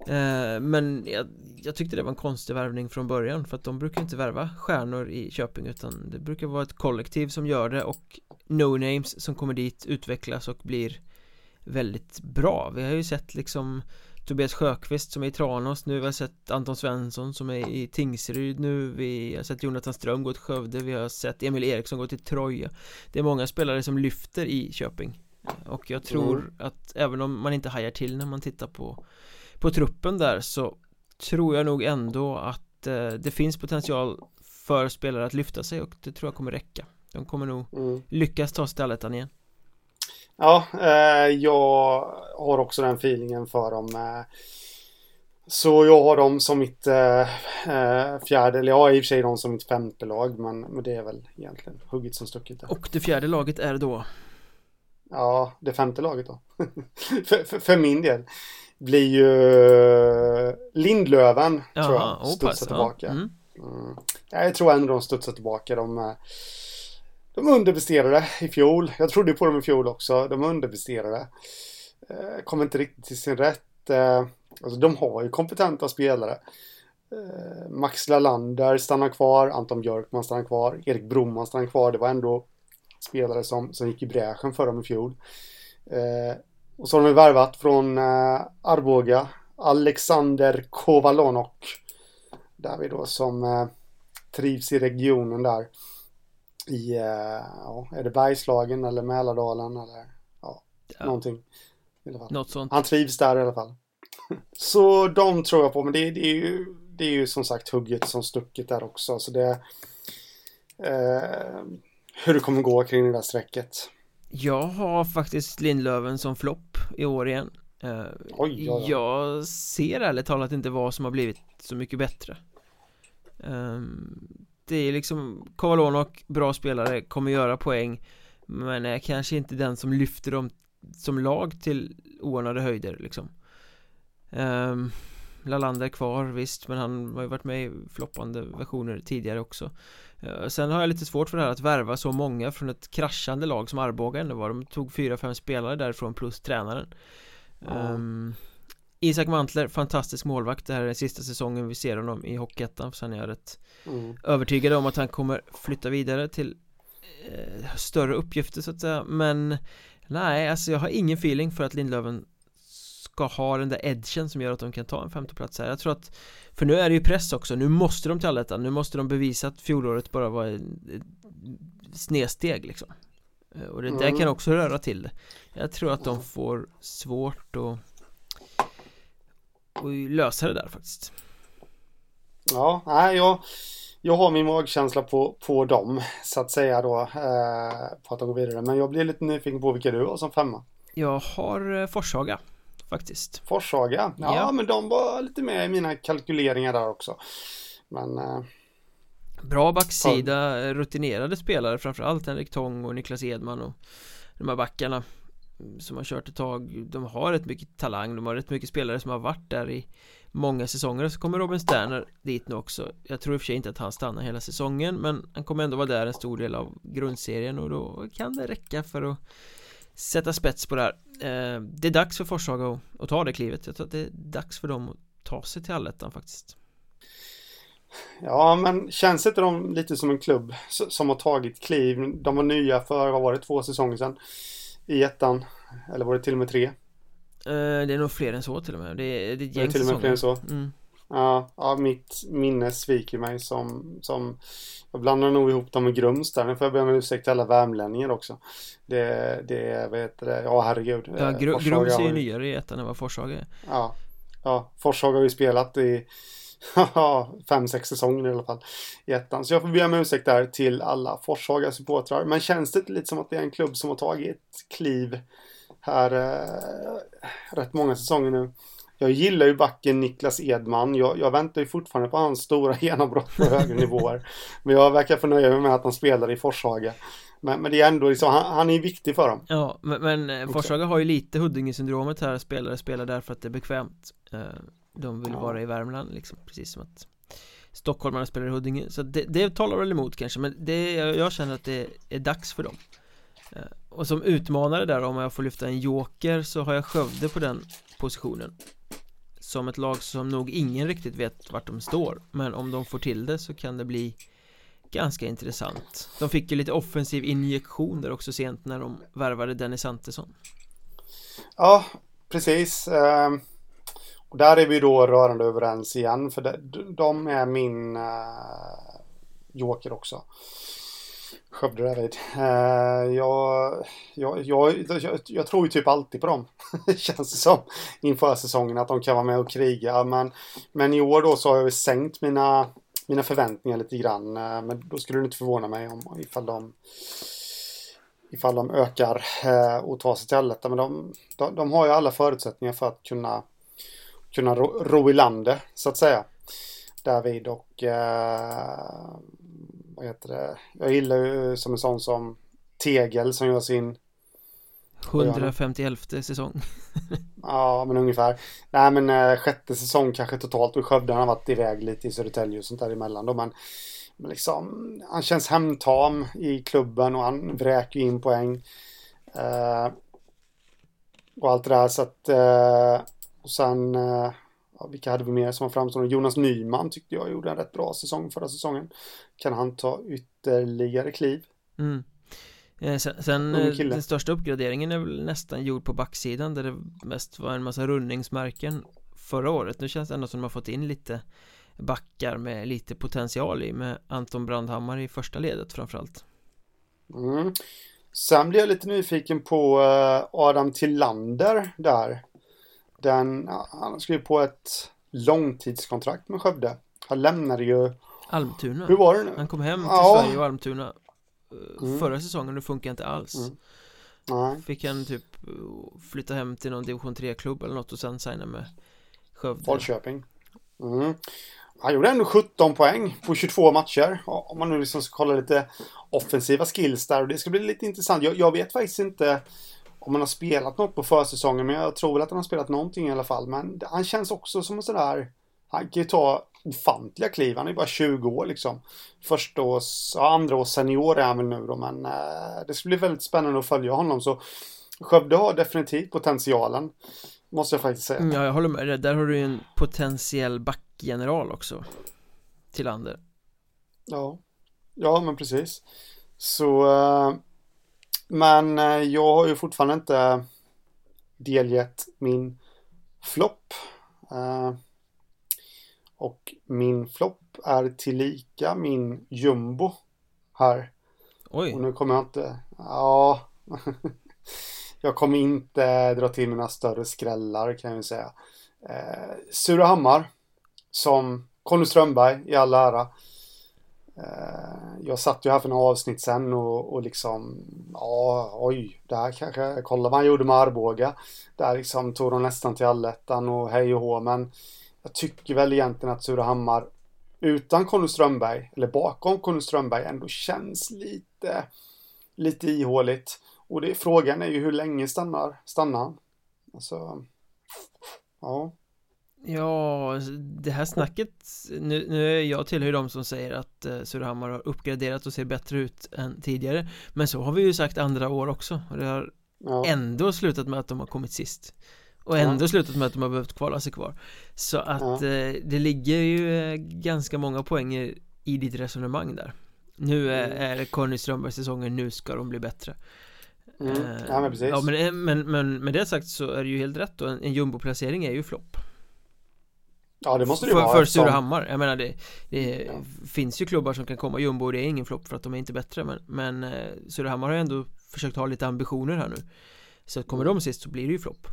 eh, Men jag, jag, tyckte det var en konstig värvning från början för att de brukar inte värva stjärnor i Köping utan det brukar vara ett kollektiv som gör det och no-names som kommer dit utvecklas och blir väldigt bra. Vi har ju sett liksom Tobias Sjöqvist som är i Tranås nu, vi har sett Anton Svensson som är i Tingsryd nu, vi har sett Jonathan Ström gå till Skövde, vi har sett Emil Eriksson gå till Troja. Det är många spelare som lyfter i Köping. Och jag tror mm. att även om man inte hajar till när man tittar på På truppen där så Tror jag nog ändå att eh, det finns potential för spelare att lyfta sig och det tror jag kommer räcka De kommer nog mm. lyckas ta sig till allettan igen Ja, eh, jag har också den feelingen för dem. Eh, så jag har dem som mitt eh, eh, fjärde, eller jag har i och för sig dem som mitt femte lag, men, men det är väl egentligen hugget som stucket. Där. Och det fjärde laget är då? Ja, det femte laget då. för, för, för, min del blir ju Lindlöven, Jaha, tror jag, studsar tillbaka. Ja. Mm. Mm. Jag tror ändå de studsar tillbaka. De, eh, de underpresterade i fjol. Jag trodde på dem i fjol också. De underpresterade. Eh, kom inte riktigt till sin rätt. Eh, alltså de har ju kompetenta spelare. Eh, Max Lalander stannar kvar. Anton Björkman stannar kvar. Erik Broman stannar kvar. Det var ändå spelare som, som gick i bräschen för dem i fjol. Och så har de värvat från uh, Arboga Alexander Kovalonok. Där vi då som uh, trivs i regionen där. I, uh, ja, är det Bergslagen eller Mälardalen eller ja, ja. någonting. Något sånt. Han trivs där i alla fall. Så de tror jag på, men det, det, är ju, det är ju som sagt hugget som stucket där också. Så det... Eh, hur det kommer gå kring det där strecket. Jag har faktiskt Lindlöven som flopp i år igen. Eh, Oj, ja, ja. Jag ser ärligt talat inte vad som har blivit så mycket bättre. Eh, det är liksom Kovalonok, bra spelare, kommer göra poäng Men är kanske inte den som lyfter dem som lag till oanade höjder liksom um, Lalander kvar visst men han har ju varit med i floppande versioner tidigare också. Uh, Sen har jag lite svårt för det här att värva så många från ett kraschande lag som Arboga ändå var. De tog fyra, fem spelare därifrån plus tränaren. Um, Isak Mantler, fantastisk målvakt. Det här är den sista säsongen vi ser honom i Hockeyettan Sen är jag rätt mm. övertygad om att han kommer flytta vidare till eh, större uppgifter så att säga. Men Nej, alltså jag har ingen feeling för att Lindlöven ska ha den där edgen som gör att de kan ta en femteplats här. Jag tror att För nu är det ju press också, nu måste de till allettan. Nu måste de bevisa att fjolåret bara var ett snedsteg liksom. Eh, Och det där mm. kan också röra till det. Jag tror att de får svårt att Och lösa det där faktiskt. Ja, nej jag jag har min magkänsla på, på dem, så att säga då, eh, på att de går vidare. Men jag blir lite nyfiken på vilka du har som femma. Jag har eh, Forshaga, faktiskt. Forshaga? Ja, ja, men de var lite med i mina kalkyleringar där också. Men... Eh, Bra backsida, ja. rutinerade spelare framförallt Henrik Tång och Niklas Edman och de här backarna som har kört ett tag De har rätt mycket talang, de har rätt mycket spelare som har varit där i många säsonger så kommer Robin Sterner dit nu också Jag tror i och för sig inte att han stannar hela säsongen men han kommer ändå vara där en stor del av grundserien och då kan det räcka för att sätta spets på det här eh, Det är dags för Forshaga att, ta det klivet Jag tror att det är dags för dem att ta sig till allettan faktiskt Ja, men känns inte de lite som en klubb som har tagit kliv? De var nya för, vad var det, två säsonger sedan i ettan? Eller var det till och med tre? Uh, det är nog fler än så till och med Det är, det är, det är till och med fler än så mm. Ja, ja, mitt minne sviker mig som, som Jag blandar nog ihop dem med Grums där Nu får jag be om ursäkt till alla värmlänningar också Det, det, vad heter det, ja herregud Ja, Gr Forshaga Grums är ju nyare i ettan än vad Forshaga är Ja, ja Forshaga har ju spelat i fem, sex säsonger i alla fall i ettan. Så jag får be om ursäkt där till alla Forshaga supportrar. Men känns det lite som att det är en klubb som har tagit kliv här eh, rätt många säsonger nu. Jag gillar ju backen Niklas Edman. Jag, jag väntar ju fortfarande på hans stora genombrott på högre nivåer. Men jag verkar förnöja mig med att han spelar i Forshaga. Men, men det är ändå liksom, han, han är viktig för dem. Ja, men, men eh, Forshaga har ju lite Huddinge-syndromet här. Spelare spelar därför att det är bekvämt. Eh, de vill ja. vara i Värmland liksom, precis som att Stockholmarna spelar i Huddinge. Så det, det talar väl emot kanske, men det, jag känner att det är dags för dem. Eh, och som utmanare där om jag får lyfta en joker så har jag Skövde på den positionen som ett lag som nog ingen riktigt vet vart de står. Men om de får till det så kan det bli Ganska intressant. De fick ju lite offensiv injektion där också sent när de värvade Dennis Antesson Ja, precis. Ehm, och där är vi då rörande överens igen för de är min eh, joker också. Skövde David. Uh, eh, jag, jag, jag, jag, jag tror ju typ alltid på dem. Känns det som. Inför säsongen att de kan vara med och kriga. Men, men i år då så har jag sänkt mina, mina förväntningar lite grann. Uh, men då skulle det inte förvåna mig om ifall de ifall de ökar uh, och tar sig till allettan. Men de, de, de, har ju alla förutsättningar för att kunna kunna ro, ro i landet så att säga. David och uh, vad heter det? Jag gillar ju som en sån som Tegel som gör sin 151 säsong. Ja men ungefär. Nej men äh, sjätte säsong kanske totalt. Och Skövde har varit iväg lite i Södertälje och sånt där emellan då men, men liksom Han känns hemtam i klubben och han vräker in poäng. Äh, Och allt det där så att äh, Och sen ja, vilka hade vi mer som var framstående? Jonas Nyman tyckte jag gjorde en rätt bra säsong förra säsongen. Kan han ta ytterligare kliv? Mm. Eh, sen, sen eh, den största uppgraderingen är väl nästan gjord på backsidan där det mest var en massa rundningsmärken förra året Nu känns det ändå som de har fått in lite backar med lite potential i med Anton Brandhammar i första ledet framförallt mm. Sen blir jag lite nyfiken på eh, Adam Tillander där Den, han skrev på ett långtidskontrakt med Skövde Han lämnade ju Almtuna Hur var det nu? Han kom hem till ja. Sverige och Almtuna mm. Förra säsongen, det funkar inte alls mm. Nej. Fick han typ flytta hem till någon division 3-klubb eller något och sen signa med Skövde Falköping mm. Han gjorde ändå 17 poäng på 22 matcher Om man nu liksom ska kolla lite offensiva skills där och det ska bli lite intressant jag, jag vet faktiskt inte om han har spelat något på försäsongen men jag tror väl att han har spelat någonting i alla fall men han känns också som en sån där han kan ju ta ofantliga kliv. Han är bara 20 år liksom. Första års, ja, andra års senior är han väl nu då, men eh, det ska bli väldigt spännande att följa honom. Så Skövde har definitivt potentialen. Måste jag faktiskt säga. Ja, jag håller med dig. Där har du ju en potentiell backgeneral också. Till Ander. Ja. Ja, men precis. Så, eh, men eh, jag har ju fortfarande inte delgett min flopp. Eh, och min flopp är tillika min jumbo här. Oj. Och nu kommer jag inte... Ja. jag kommer inte dra till mina större skrällar kan jag ju säga. Eh, Surahammar. Som Conny Strömberg i all ära. Eh, jag satt ju här för några avsnitt sen och, och liksom, ja, oj, där kanske, kolla vad han gjorde med Arboga. Där liksom tog de nästan till allettan och hej och hå, men jag tycker väl egentligen att Surahammar utan Conny Strömberg, eller bakom Conny Strömberg, ändå känns lite, lite ihåligt. Och det, frågan är ju hur länge stannar, stannar han? Alltså, ja. Ja, det här snacket Nu, nu är jag tillhör de som säger att eh, Surahammar har uppgraderat och ser bättre ut än tidigare Men så har vi ju sagt andra år också och det har ja. ändå slutat med att de har kommit sist och ändå ja. slutat med att de har behövt kvala sig kvar Så att ja. eh, det ligger ju eh, ganska många poänger i ditt resonemang där Nu är, mm. är Conny Strömbergs säsonger, nu ska de bli bättre mm. eh, Ja men precis Ja men, eh, men, men med det sagt så är det ju helt rätt då En, en jumboplacering är ju flopp Ja det måste det för, vara För Surahammar, jag menar det, det ja. finns ju klubbar som kan komma jumbo och det är ingen flopp för att de är inte bättre Men, men eh, Surahammar har ju ändå försökt ha lite ambitioner här nu Så kommer mm. de sist så blir det ju flopp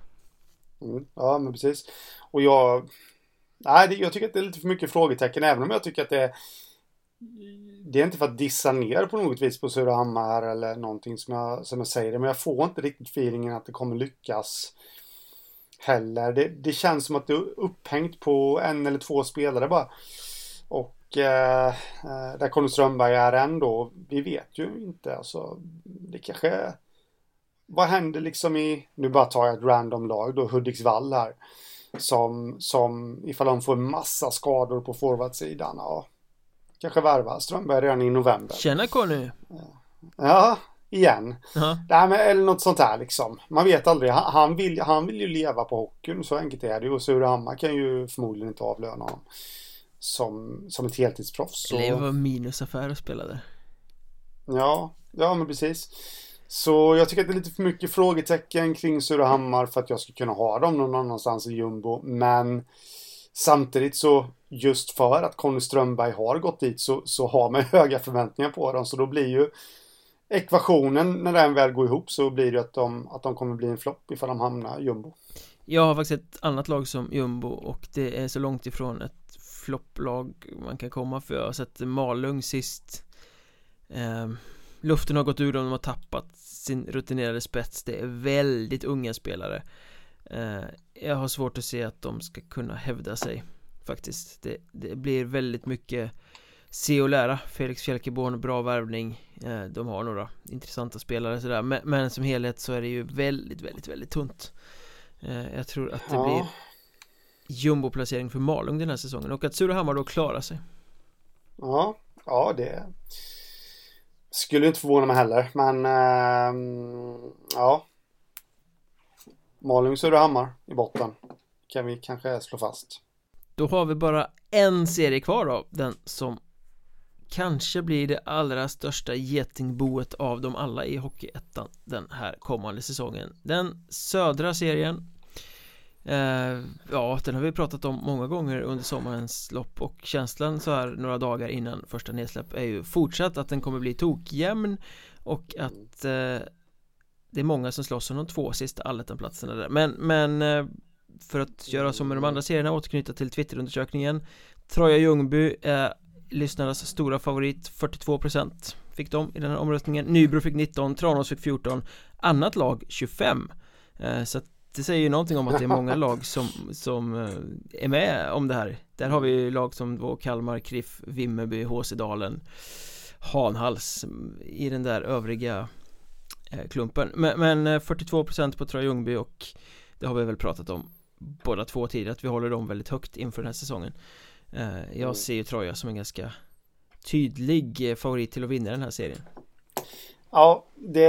Mm, ja, men precis. Och jag... Nej, det, jag tycker att det är lite för mycket frågetecken, även om jag tycker att det är... Det är inte för att dissa ner på något vis på Surahammar eller någonting som jag, som jag säger det, men jag får inte riktigt feelingen att det kommer lyckas heller. Det, det känns som att det är upphängt på en eller två spelare bara. Och eh, eh där Conny Strömberg är ändå, vi vet ju inte. Alltså, det kanske vad händer liksom i, nu bara tar jag ett random lag då, Hudiksvall här. Som, som ifall de får en massa skador på forwardsidan, ja. Kanske värva Strömberg redan i november. Tjena Conny! Ja, igen. Uh-huh. Nej, men, eller något sånt här liksom. Man vet aldrig. Han, han, vill, han vill ju leva på hockeyn, så enkelt är det ju. Och Surahammar kan ju förmodligen inte avlöna honom. Som, som ett heltidsproffs. Eller det var minusaffär att spela där. Ja, ja men precis. Så jag tycker att det är lite för mycket frågetecken kring Surahammar för att jag ska kunna ha dem någon annanstans i jumbo. Men samtidigt så just för att Conny Strömberg har gått dit så, så har man höga förväntningar på dem. Så då blir ju ekvationen när den väl går ihop så blir det att de, att de kommer bli en flopp ifall de hamnar jumbo. Jag har faktiskt ett annat lag som jumbo och det är så långt ifrån ett flopplag man kan komma för. Jag har sett Malung sist. Eh, Luften har gått ur dem, de har tappat sin rutinerade spets. Det är väldigt unga spelare. Eh, Jag har svårt att se att de ska kunna hävda sig Faktiskt. Det, det blir väldigt mycket Se och lära Felix Fjälkeborn, bra värvning eh, De har några intressanta spelare sådär men, men, som helhet så är det ju väldigt, väldigt, väldigt tunt eh, Jag tror att det ja. blir Jumbo-placering för Malung den här säsongen och att Surahammar då klarar sig Ja, ja det skulle inte förvåna mig heller, men äh, ja. Malung Surahammar i botten kan vi kanske slå fast. Då har vi bara en serie kvar då, den som kanske blir det allra största getingboet av dem alla i Hockeyettan den här kommande säsongen. Den södra serien eh, Ja, den har vi pratat om många gånger under sommarens lopp och känslan så här några dagar innan första nedsläpp är ju fortsatt att den kommer bli tokjämn och att eh, det är många som slåss om de två sista allettan-platserna där. Men, men eh, för att göra som med de andra serierna återknyta till Twitterundersökningen Troja Ljungby är lyssnarnas stora favorit 42% fick de i den här omröstningen. Nybro fick 19, Tranås fick 14 Annat lag 25 eh, Så att det säger ju någonting om att det är många lag som, som eh, är med om det här. Där har vi lag som då Kalmar, Kriff, Vimmerby, Håsedalen Hanhals i den där övriga eh, klumpen. Men, men 42% på Troja Ljungby och det har vi väl pratat om båda två tidigare att vi håller dem väldigt högt inför den här säsongen Eh, jag ser ju Troja som en ganska tydlig eh, favorit till att vinna den här serien. Ja, det,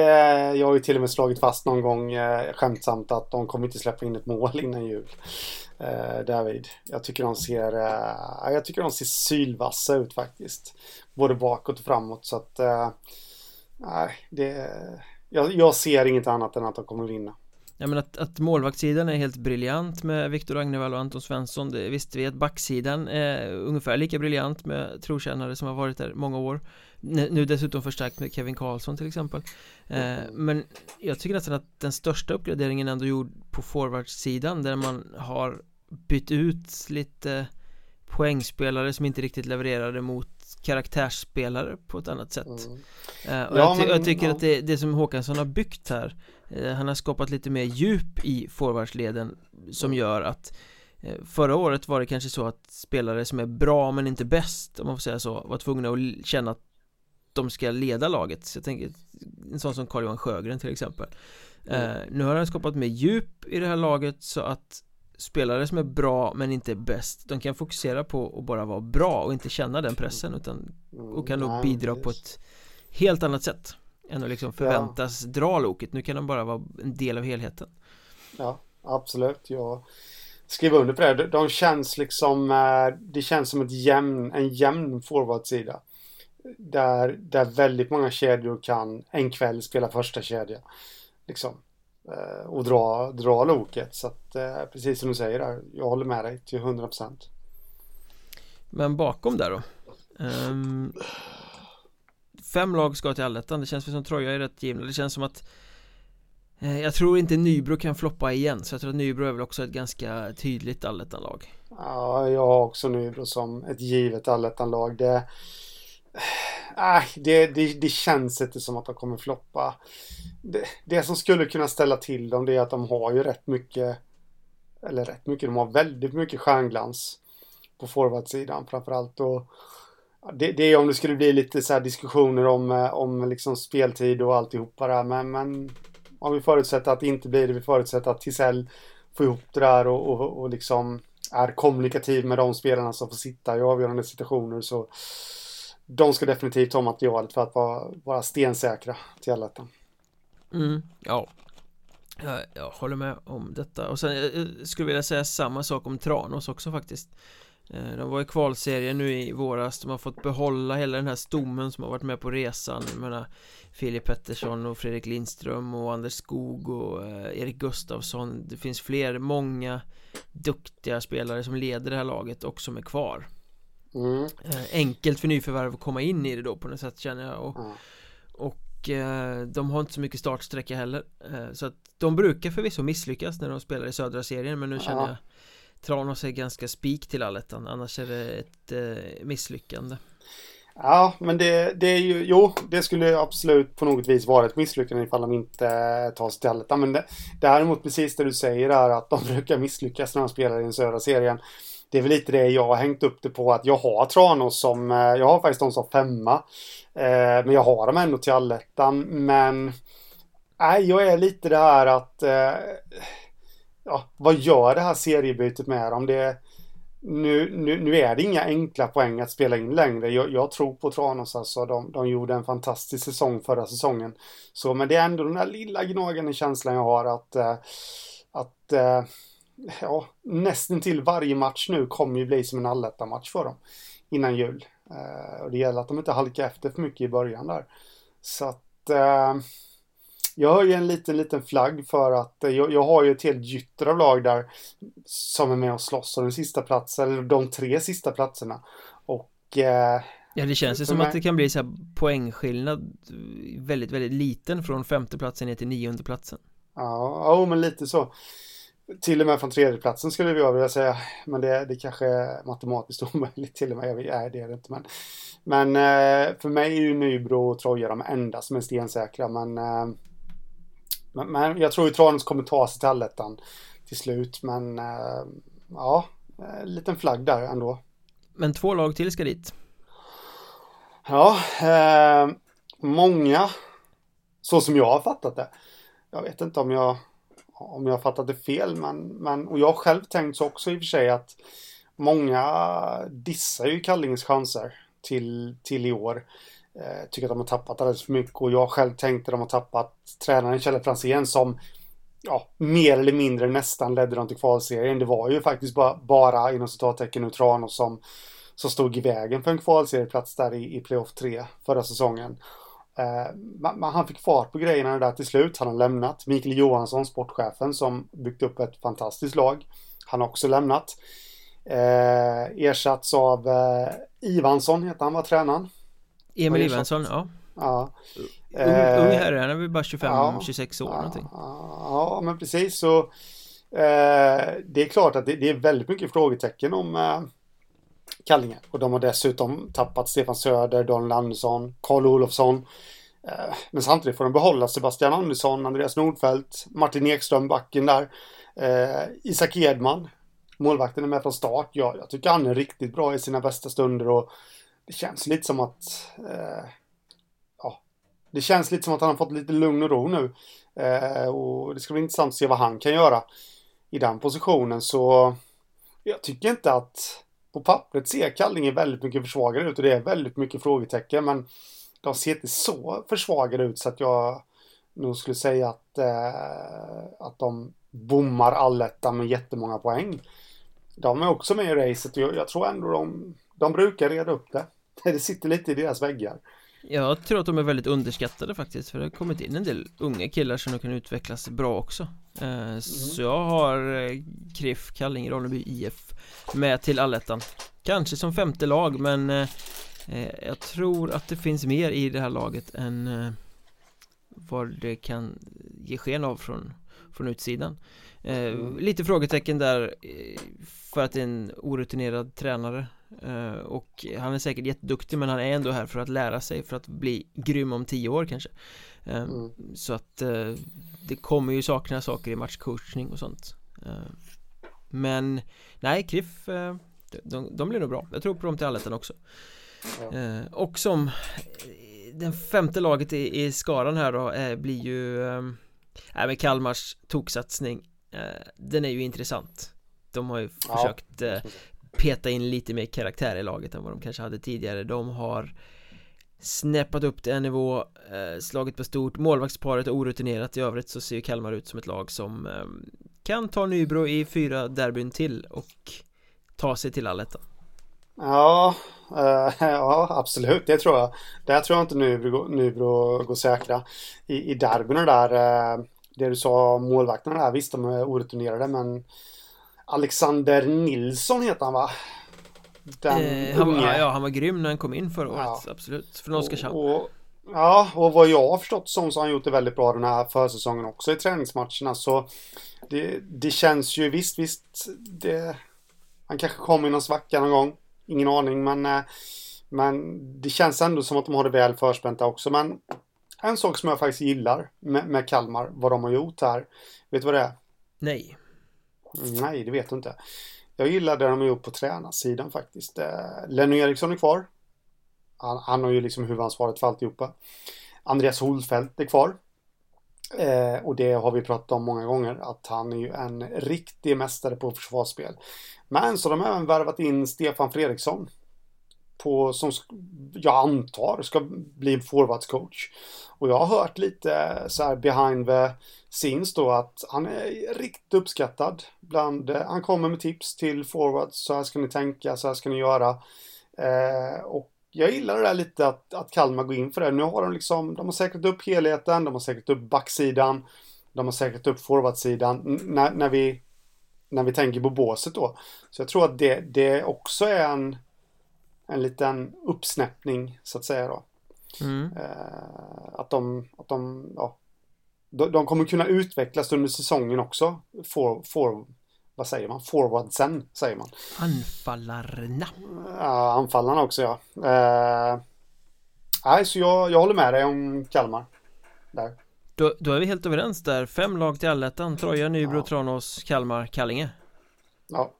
jag har ju till och med slagit fast någon gång eh, skämtsamt att de kommer inte släppa in ett mål innan jul. Eh, David. Jag tycker de ser, eh, jag tycker de ser sylvassa ut faktiskt. Både bakåt och framåt så att, eh, nej, det, jag, jag ser inget annat än att de kommer vinna. Ja men att, att målvaktssidan är helt briljant med Viktor Agnevall och Anton Svensson det visste vi att backsidan är ungefär lika briljant med trotjänare som har varit där många år Nu dessutom förstärkt med Kevin Karlsson till exempel eh, Men jag tycker nästan att den största uppgraderingen ändå gjord på forwardsidan där man har bytt ut lite poängspelare som inte riktigt levererade mot karaktärsspelare på ett annat sätt mm. uh, och ja, jag, ty men, jag, tycker ja. att det, det som Håkansson har byggt här Han har skapat lite mer djup i forwardsleden Som gör att uh, Förra året var det kanske så att spelare som är bra men inte bäst Om man får säga så Var tvungna att känna att de ska leda laget. Så jag tänker En sån som Carl-Johan Sjögren till exempel. Mm. Nu har han skapat mer djup i det här laget så att spelare som är bra men inte bäst De kan fokusera på att bara vara bra och inte känna den pressen utan Och kan nog bidra på ett helt annat sätt Än att liksom förväntas ja. dra loket Nu kan de bara vara en del av helheten Ja, absolut Jag skriver under på det De känns liksom eh, Det känns som ett jämn, en jämn forwardsida där, där väldigt många kedjor kan en kväll spela första kedja Liksom Eh, och dra, dra loket. Så att eh, precis som du säger där, jag håller med dig till 100%. Men bakom där då? Um, fem lag ska till allettan, det känns väl som Troja är rätt givna. Det känns som att eh, jag tror inte Nybro kan floppa igen så jag tror att Nybro är väl också ett ganska tydligt allettanlag. Ja, jag har också Nybro som ett givet allettanlag. Det, eh, äh, det, det, det känns inte som att de kommer floppa. Det, det, som skulle kunna ställa till dem det är att de har ju rätt mycket eller rätt mycket, de har väldigt mycket stjärnglans på forwardsidan framförallt. Och det, det är om det skulle bli lite så diskussioner om, eh, om liksom speltid och alltihopa där men, men om vi förutsätter att det inte blir det, vi förutsätter att Tisell får ihop det där och, och, och liksom är kommunikativ med de spelarna som får sitta i avgörande situationer så de ska definitivt ha materialet för att vara, vara stensäkra till allettan. Mm, ja. Jag, jag håller med om detta. Och sen jag, jag skulle vilja säga samma sak om Tranås också faktiskt de var i kvalserien nu i våras. De har fått behålla hela den här stommen som har varit med på resan. Jag menar Filip Pettersson och Fredrik Lindström och Anders Skog och eh, Erik Gustafsson. Det finns fler, många duktiga spelare som leder det här laget och som är kvar. Mm. Eh, enkelt för nyförvärv att komma in i det då på något sätt känner jag. Och, mm. och eh, de har inte så mycket startsträcka heller. Eh, Så att de brukar förvisso misslyckas när de spelar i södra serien Men nu känner jag Tranås är ganska spik till allettan Annars är det ett eh, misslyckande Ja, men det, det är ju, jo, det skulle absolut på något vis vara ett misslyckande ifall de inte tar sig till allettan. Men det, däremot precis det du säger är att de brukar misslyckas när de spelar i den södra serien det är väl lite det jag har hängt upp det på att jag har Tranås som, eh, jag har faktiskt dem som femma. Eh, men jag har dem ändå till allettan. Men nej, jag är lite det här att eh, ja, vad gör det här seriebytet med dem? Det, nu, nu, nu är det inga enkla poäng att spela in längre. Jag, jag tror på Tranås alltså. De, de gjorde en fantastisk säsong förra säsongen. Så, men det är ändå den där lilla gnagande känslan jag har att, eh, att eh, ja, nästan till varje match nu kommer ju bli som en allettan-match för dem. innan jul. Eh, och det gäller att de inte halkar efter för mycket i början där. Så att eh, jag har ju en liten, liten flagg för att eh, jag, jag har ju ett helt gytter av lag där som är med och slåss om den sista platsen, eller de tre sista platserna. Och eh, Ja det känns ju som mig... att det kan bli så här poängskillnad väldigt, väldigt liten från femte platsen ner till nionde platsen. Ja, ja men lite så. Till och med från tredjeplatsen skulle jag vilja säga. Men det, det kanske är matematiskt omöjligt till och med. Jag vet, nej, det är det inte. Men, men eh, för mig är ju Nybro och Troja de enda som är stensäkra. Men, eh, men, men, jag tror ju Tranås kommer ta sig till allettan till slut. Men eh, ja, en liten flagg där ändå. Men två lag till ska dit. Ja, eh, många så som jag har fattat det. Jag vet inte om jag om jag har fattat det fel men, men och jag har själv tänkt så också i och för sig att många dissar ju Kallinges chanser till, till i år. Eh, tycker att de har tappat alldeles för mycket och jag själv tänkte att de har tappat tränaren Kjelle Franzén som ja, mer eller mindre nästan ledde dem till kvalserien. Det var ju faktiskt bara, bara inom citattecken Utrano som, som stod i vägen för en kvalserieplats där i, i playoff 3 förra säsongen. Eh, man, han fick fart på grejerna där till slut. Han har lämnat. Mikael Johansson, sportchefen, som byggt upp ett fantastiskt lag. Han har också lämnat. Eh, ersatts av eh, Ivansson, heter han, var tränaren. Emil Ivansson, ja. Ja. Ung, eh, ung herre, han är väl bara 25-26 ja, år ja, någonting. Ja, men precis så. Eh, det är klart att det, det, är väldigt mycket frågetecken om eh, Kallinge. Och de har dessutom tappat Stefan Söder, Daniel Andersson, Karl Olofsson. Eh, men samtidigt får de behålla Sebastian Andersson, Andreas Nordfeldt, Martin Ekström, backen där. Eh, Isak Edman, målvakten är med från start. Ja, jag tycker han är riktigt bra i sina bästa stunder och det känns lite som att eh, ja, det känns lite som att han har fått lite lugn och ro nu. Eh, och det ska bli intressant att se vad han kan göra i den positionen. Så jag tycker inte att på pappret ser Kallinge väldigt mycket försvagade ut och det är väldigt mycket frågetecken men de ser inte så försvagade ut så att jag nog skulle säga att, eh, att de bommar allettan med jättemånga poäng. De är också med i racet och jag, jag tror ändå de, de brukar reda upp det. Det sitter lite i deras väggar. Jag tror att de är väldigt underskattade faktiskt för det har kommit in en del unga killar som kan utvecklas bra också eh, mm. Så jag har eh, KRIF, Kallinge, Ronneby IF med till allettan Kanske som femte lag men eh, jag tror att det finns mer i det här laget än vad det kan ge sken av från, från utsidan mm. Lite frågetecken där för att det är en orutinerad tränare Eh, och han är säkert jätteduktig men han är ändå här för att lära sig för att bli grym om tio år kanske eh, mm. Så att eh, det kommer ju sakna saker i matchcoachning och sånt Men nej, Kriff de, de blir nog bra Jag tror på dem till allettan också ja. Och som den femte laget i, i skaran här då blir ju äh, men Kalmars toksatsning Den är ju intressant De har ju ja. försökt peta in lite mer karaktär i laget än vad de kanske hade tidigare. De har snäppat upp det en nivå, eh, slagit på stort. Målvaktsparet är orutinerat. I övrigt så ser ju Kalmar ut som ett lag som eh, kan ta Nybro i fyra derbyn till och ta sig till allettan Ja, eh, ja absolut, det tror jag. Där tror jag inte Nybro, Nybro går säkra. I, i derbyn där, eh, det du sa om målvakterna där, visst de är orutinerade men Alexander Nilsson heter han va? Den eh, han, unge. Ja, han var grym när han kom in förra året, ja. absolut. Från Oskarshamn. Och, ja, och vad jag har förstått som så har han gjort det väldigt bra den här försäsongen också i träningsmatcherna. Så det, det känns ju visst, visst. Det, han kanske kommer i någon svacka någon gång. Ingen aning, men, eh, men det känns ändå som att de har det väl förspänta också. Men en sak som jag faktiskt gillar med, med Kalmar, vad de har gjort här. Vet du vad det är? Nej. Nej, det vet du inte. Jag gillar det de har gjort på tränarsidan faktiskt. Eh, Lenny Eriksson är kvar. Han, han har ju liksom huvudansvaret för alltihopa. Andreas Holfeldt är kvar. Eh, och det har vi pratat om många gånger, att han är ju en riktig mästare på försvarsspel. Men så de har även värvat in Stefan Fredriksson. På, som jag antar ska bli forwardscoach. Och jag har hört lite så här behind the scenes då att han är riktigt uppskattad bland, han kommer med tips till forwards, så här ska ni tänka, så här ska ni göra. Eh, och jag gillar det där lite att, att Kalmar går in för det. Nu har de liksom, de har säkrat upp helheten, de har säkrat upp backsidan, de har säkrat upp forwardsidan. När, när, vi, när vi tänker på båset då. Så jag tror att det, det också är en, en liten uppsnäppning så att säga då. Mm. Eh, att de, att de, ja, de, de, kommer kunna utvecklas under säsongen också. For, for, vad säger man? Forwardsen säger man. Anfallarna. Ja, anfallarna också ja. Eh, nej, så jag, jag håller med dig om Kalmar. Där. Då, då är vi helt överens där. Fem lag till allettan. Troja, Nybro, ja. Tranås, Kalmar, Kallinge. Ja.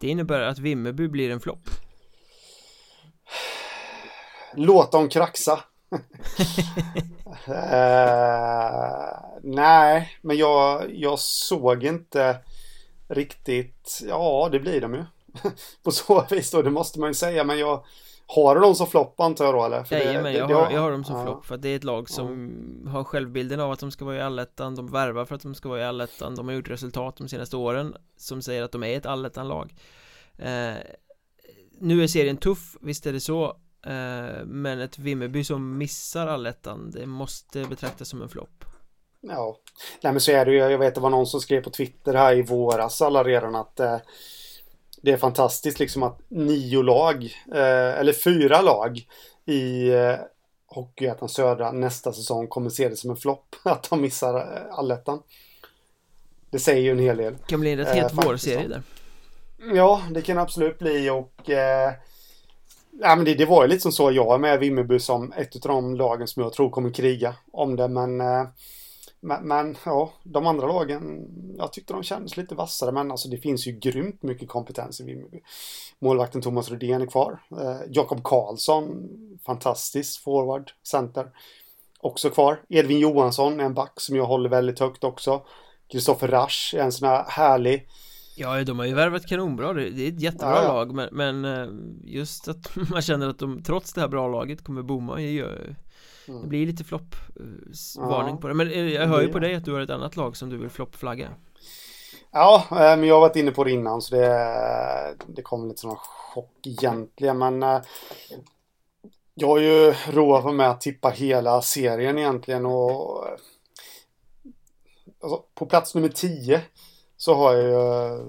Det innebär att Vimmerby blir en flopp. Låt dem kraxa. uh, nej, men jag, jag såg inte riktigt. Ja, det blir de ju. På så vis då, det måste man ju säga. Men jag har du dem som flopp antar jag då eller? För Nej, det, men jag, har, jag har dem som ja. flopp för att det är ett lag som ja. har självbilden av att de ska vara i allettan De värvar för att de ska vara i allettan De har gjort resultat de senaste åren Som säger att de är ett allettan-lag eh, Nu är serien tuff, visst är det så Men ett Vimmerby som missar allettan Det måste betraktas som en flopp Ja, nej men så är det ju. Jag vet det var någon som skrev på Twitter här i våras alla redan att eh, det är fantastiskt liksom att nio lag, eh, eller fyra lag i eh, Hockeyettan Södra nästa säsong kommer se det som en flopp att de missar eh, allettan. Det säger ju en hel del. Det kan bli en rätt het eh, vårserie där. Ja, det kan absolut bli och eh, Ja, men det, det var ju lite som så. Jag är med Vimmerby som ett av de lagen som jag tror kommer kriga om det. Men eh, men, men, ja, de andra lagen, jag tyckte de kändes lite vassare, men alltså det finns ju grymt mycket kompetens i Vimmerby. Målvakten Thomas Rydén är kvar. Eh, Jakob Karlsson, fantastisk forward, center, också kvar. Edvin Johansson är en back som jag håller väldigt högt också. Kristoffer Rasch är en sån här härlig Ja, de har ju värvat kanonbra, det är ett jättebra ja, lag men, men, eh, just att man känner att de trots det här bra laget kommer bomma gör Mm. Det blir lite floppvarning ja. på det Men eh, jag hör ju på dig att du har ett annat lag som du vill floppflagga Ja, eh, men jag har varit inne på det innan så det, det kom lite som en chock egentligen men eh, Jag har ju roat mig med att tippa hela serien egentligen och alltså, På plats nummer 10 så har jag ju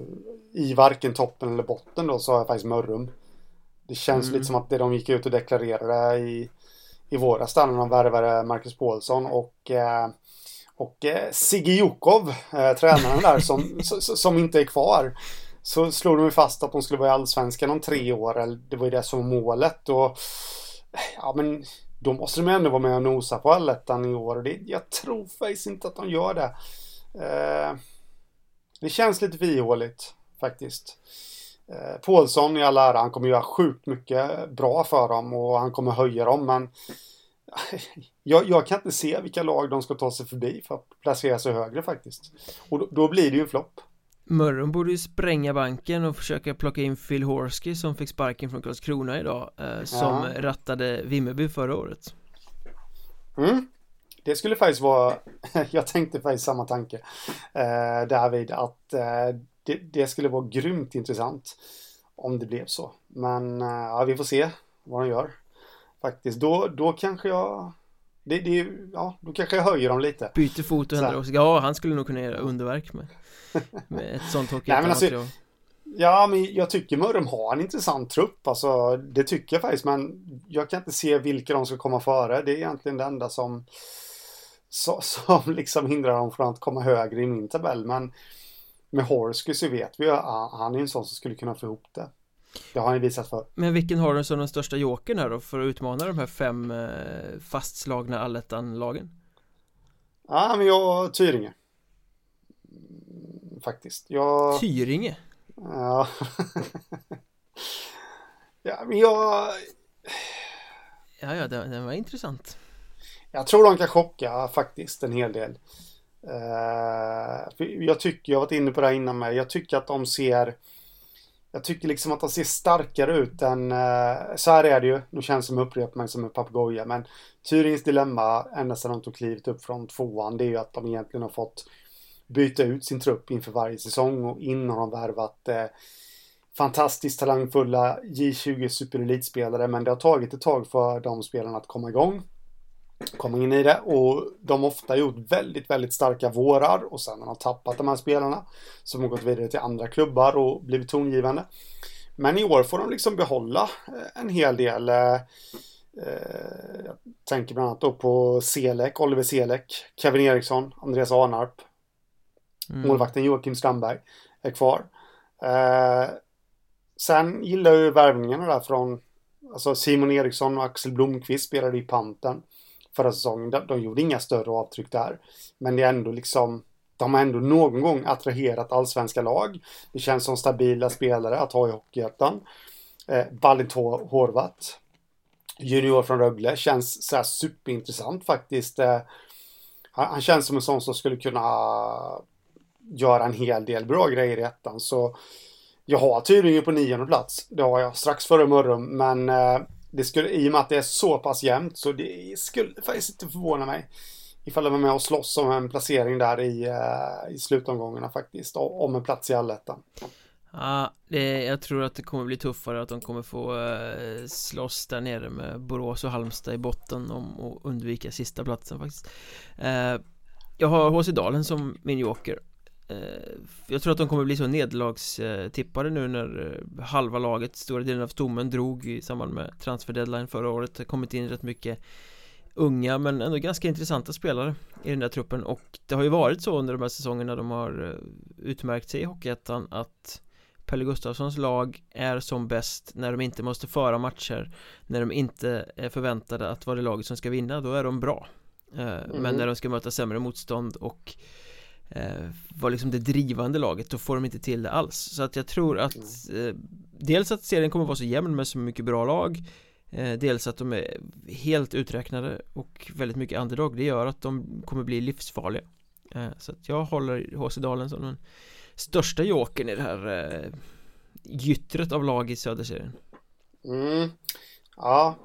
i varken toppen eller botten då så har jag faktiskt Mörrum Det känns mm. lite som att det de gick ut och deklarerade i i våras där när de värvade Marcus Paulsson och eh, och eh, Sigge Jokov, eh, tränaren där som, som inte är kvar. Så slog de ju fast att de skulle vara i Allsvenskan om tre år. Eller det var ju det som var målet. Och, ja men då måste de ändå vara med och nosa på allettan i år. Och det, jag tror faktiskt inte att de gör det. Eh, det känns lite ihåligt faktiskt. Eh, Paulsson i all ära, han kommer göra sjukt mycket bra för dem och han kommer höja dem men jag, jag, kan inte se vilka lag de ska ta sig förbi för att placera sig högre faktiskt. Och då, då blir det ju en flopp. Mörrum borde ju spränga banken och försöka plocka in Phil Horsky som fick sparken från Karlskrona idag eh, Som ja. rattade Vimmerby förra året Mm Det skulle faktiskt vara Jag tänkte faktiskt samma tanke eh, David att eh, det, det, skulle vara grymt intressant om det blev så. Men eh, ja, vi får se vad de gör. Faktiskt, då, då kanske jag det, det, ja, då kanske jag höjer dem lite. Byter fot och händer också. Ja, han skulle nog kunna göra underverk med, med ett sånt hockeymaterial. Alltså, ja, men jag tycker Mörrum har en intressant trupp. Alltså, det tycker jag faktiskt. Men jag kan inte se vilka de ska komma före. Det är egentligen det enda som, som, som liksom hindrar dem från att komma högre i min tabell. Men med Horsky så vet vi att han är en sån som skulle kunna få ihop det. Det har han ju visat för. Men vilken har du som den största jokern här då för att utmana de här fem eh, fastslagna allettan-lagen? Ja, men jag Tyringe. Faktiskt. Jag... Tyringe? Ja. ja, men jag... Ja, ja, den, den var intressant. Jag tror de kan chocka faktiskt en hel del. Uh, jag tycker, jag har varit inne på det här innan med, jag tycker att de ser jag tycker liksom att de ser starkare ut än, uh, så här är det ju, nu känns det som upprepar mig som en papegoja, men Tyringens dilemma ända sedan de tog klivet upp från tvåan, det är ju att de egentligen har fått byta ut sin trupp inför varje säsong och innan har de värvat eh, fantastiskt talangfulla J20 superelitspelare men det har tagit ett tag för de spelarna att komma igång. Komma in i det och de har ofta gjort väldigt, väldigt starka vårar och sen har de tappat de här spelarna som har gått vidare till andra klubbar och blivit tongivande. Men i år får de liksom behålla eh, en hel del. Eh, eh, jag tänker bland annat då på Selek, Oliver Selek, Kevin Eriksson, Andreas Arnarp. Mm. Målvakten Joakim Strandberg är kvar. sen gillar jag ju värvningarna där från alltså Simon Eriksson och Axel Blomqvist spelade i Panten förra säsongen. De, de gjorde inga större avtryck där. Men det är ändå liksom de har ändå någon gång attraherat allsvenska lag. Det känns som stabila spelare att ha i Hockeyettan. Eh, Valit Horvat. Junior från Rögle. Känns så här superintressant faktiskt. Eh, han, han, känns som en sån som skulle kunna göra en hel del bra grejer i ettan. Så jag har Tyringe på nionde plats. Det har jag strax före Mörrum. Men eh, det skulle, i och med att det är så pass jämnt så det skulle faktiskt inte förvåna mig ifall de är med och slåss om en placering där i, eh, i slutomgångarna faktiskt. Om en plats i allettan. Ja, det, jag tror att det kommer bli tuffare att de kommer få eh, slåss där nere med Borås och Halmstad i botten om att undvika sista platsen faktiskt. Eh, jag har HC Dalen som min joker. Jag tror att de kommer bli så nederlagstippade nu när halva laget, stora delen av stommen drog i samband med transfer deadline förra året. Det har kommit in rätt mycket unga men ändå ganska intressanta spelare i den där truppen och det har ju varit så under de här säsongerna de har eh, utmärkt sig i Hockeyettan att Pelle Gustafssons lag är som bäst när de inte måste föra matcher när de inte är förväntade att vara det laget som ska vinna, då är de bra mm. men när de ska möta sämre motstånd och eh, vara liksom det drivande laget, då får de inte till det alls. Så att jag tror att mm. eh, dels att serien kommer vara så jämn med så mycket bra lag Eh, dels att de är helt uträknade och väldigt mycket underdog. Det gör att de kommer bli livsfarliga. Så att jag håller HC Dalen som den största jokern i det här gyttret av lag i söderserien. Mm. Ja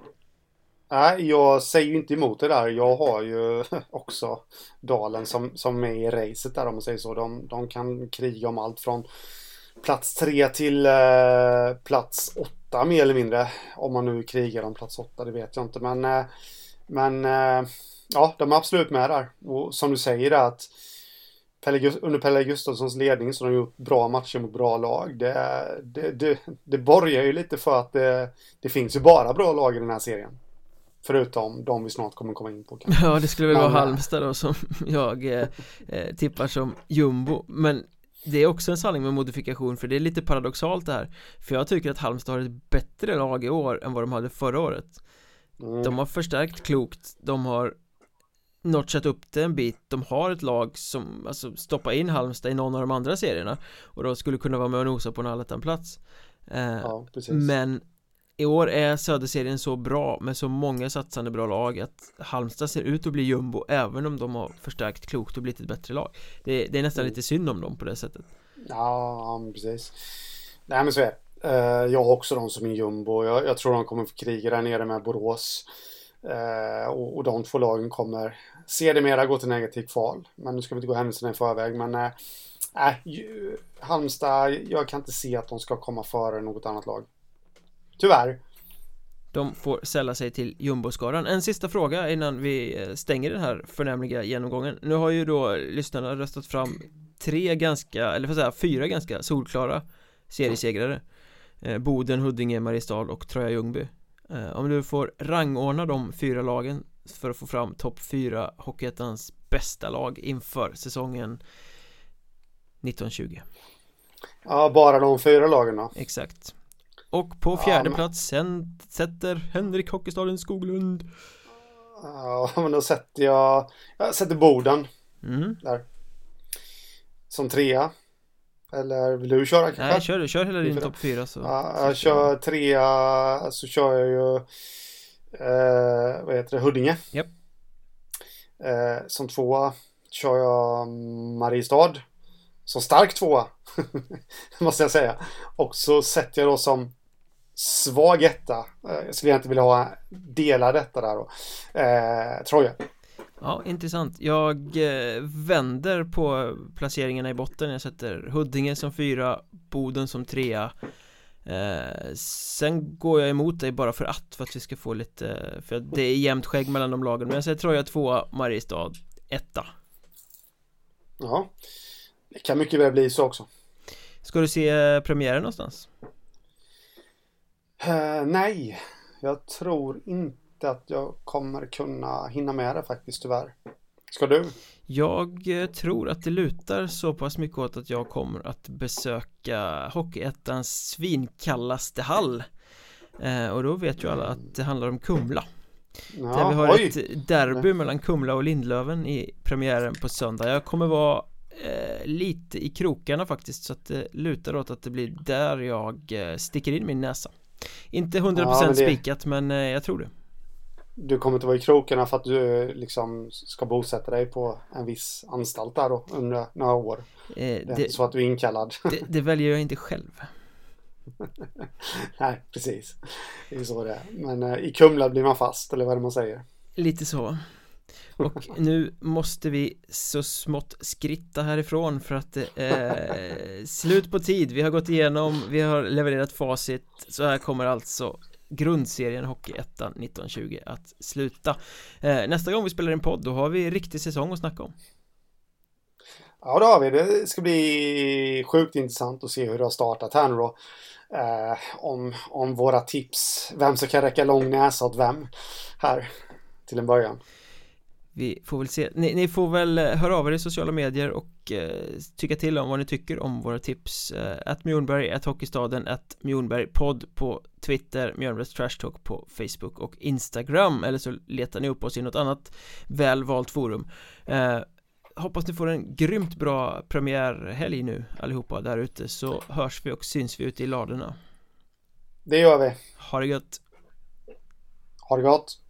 Nej, jag säger ju inte emot det där. Jag har ju också Dalen som, som är i racet där om man säger så. De, de kan kriga om allt från plats tre till eh, plats åtta mer eller mindre. Om man nu krigar om plats åtta, det vet jag inte. Men, eh, men eh, ja, de är absolut med där. Och som du säger att Pelle, under Pelle Gustafssons ledning så har de gjort bra matcher mot bra lag. Det, det, det, det borgar ju lite för att det, det finns ju bara bra lag i den här serien. Förutom de vi snart kommer komma in på kanske. Ja det skulle väl vara Halmstad då som jag eh, eh, tippar som jumbo. Men det är också en sanning med modifikation för det är lite paradoxalt det här. För jag tycker att Halmstad har ett bättre lag i år än vad de hade förra året. Mm. De har förstärkt klokt, de har notchat upp det en bit. De har ett lag som, alltså stoppa in Halmstad i någon av de andra serierna. Och de skulle kunna vara med och nosa på en allettan-plats. Eh, ja, Men i år är Söderserien så bra med så många satsande bra lag att Halmstad ser ut att bli jumbo även om de har förstärkt klokt och blivit ett bättre lag. Det, det är nästan lite synd om dem på det sättet. Ja, precis. Nej men så är det. Eh, Jag har också dem som en jumbo. Jag, jag tror de kommer få kriga där nere med Borås. Eh, och, och de två lagen kommer sedermera gå till negativt kval Men nu ska vi inte gå händelserna i förväg men äh, Halmstad, jag kan inte se att de ska komma före något annat lag Tyvärr. De får sälla sig till jumboskaran. En sista fråga innan vi eh, stänger den här förnämliga genomgången. Nu har ju då lyssnarna röstat fram tre ganska, eller för att säga fyra ganska solklara seriesegrare. Eh, Boden, Huddinge, Mariestad och Troja Ljungby. Eh, Om du får rangordna de fyra lagen för att få fram topp fyra Hockeyettans bästa lag inför säsongen 1920 Ja, bara de fyra lagen då? Exakt och på fjärde ja, plats sen sätter Henrik Hockeystaden Skoglund. Ja men då sätter jag Jag sätter Boden. Mm. Där. Som trea. Eller vill du köra kanske? Nej kör, kör hela din topp fyra så Ja jag. kör trea Så kör jag ju eh, Vad heter det? Huddinge. Japp. Eh, Som tvåa kör jag Mariestad. Som stark tvåa måste jag säga. Och så sätter jag då som svag etta. Eh, jag skulle egentligen vilja ha delad etta där då. Eh, Troja. Ja, intressant. Jag eh, vänder på placeringarna i botten. Jag sätter Huddinge som fyra, Boden som trea, eh, Sen går jag emot dig bara för att, för att vi ska få lite För det är jämnt skägg mellan de lagen Men jag säger Troja tvåa, Mariestad etta Ja, det kan mycket väl bli så också. Ska du se premiären någonstans? Uh, nej, jag tror inte att jag kommer kunna hinna med det faktiskt tyvärr. Ska du? Jag eh, tror att det lutar så pass mycket åt att jag kommer att besöka Hockeyettans svinkallaste hall eh, Och då vet ju alla att det handlar om Kumla ja, Där vi har oj. ett derby mellan Kumla och Lindlöven i premiären på söndag Jag kommer vara eh, lite i krokarna faktiskt så att det lutar åt att det blir där jag eh, sticker in min näsa Inte 100% ja, men det... spikat men eh, jag tror det du kommer inte vara i krokarna för att du liksom ska bosätta dig på en viss anstalt där då under några år. Eh, det, så att du är inkallad. Det, det väljer jag inte själv. Nej, precis. Det är så det är. Men eh, i Kumla blir man fast, eller vad är det man säger? Lite så. Och nu måste vi så smått skritta härifrån för att det är slut på tid. Vi har gått igenom, vi har levererat facit. Så här kommer alltså grundserien Hockeyettan 1920 att sluta. Eh, nästa gång vi spelar en podd då har vi riktig säsong att snacka om. Ja det har vi, det ska bli sjukt intressant att se hur det har startat här nu då. Eh, om, om våra tips, vem som kan räcka lång näsa åt vem här till en början vi får väl se, ni, ni, får väl eh, höra av er i sociala medier och eh, tycka till om vad ni tycker om våra tips eh, Att Mjornberg, att Hockeystaden, att Mjornberg podd på Twitter, Mjörnbergs Trash Talk på Facebook och Instagram. Eller så letar ni upp oss i något annat välvalt forum. Eh, Hoppas ni får en grymt bra premiärhelg nu allihopa där ute. Så hörs vi och syns vi ute i ladorna. Det gör vi. Ha det gött. Ha det gott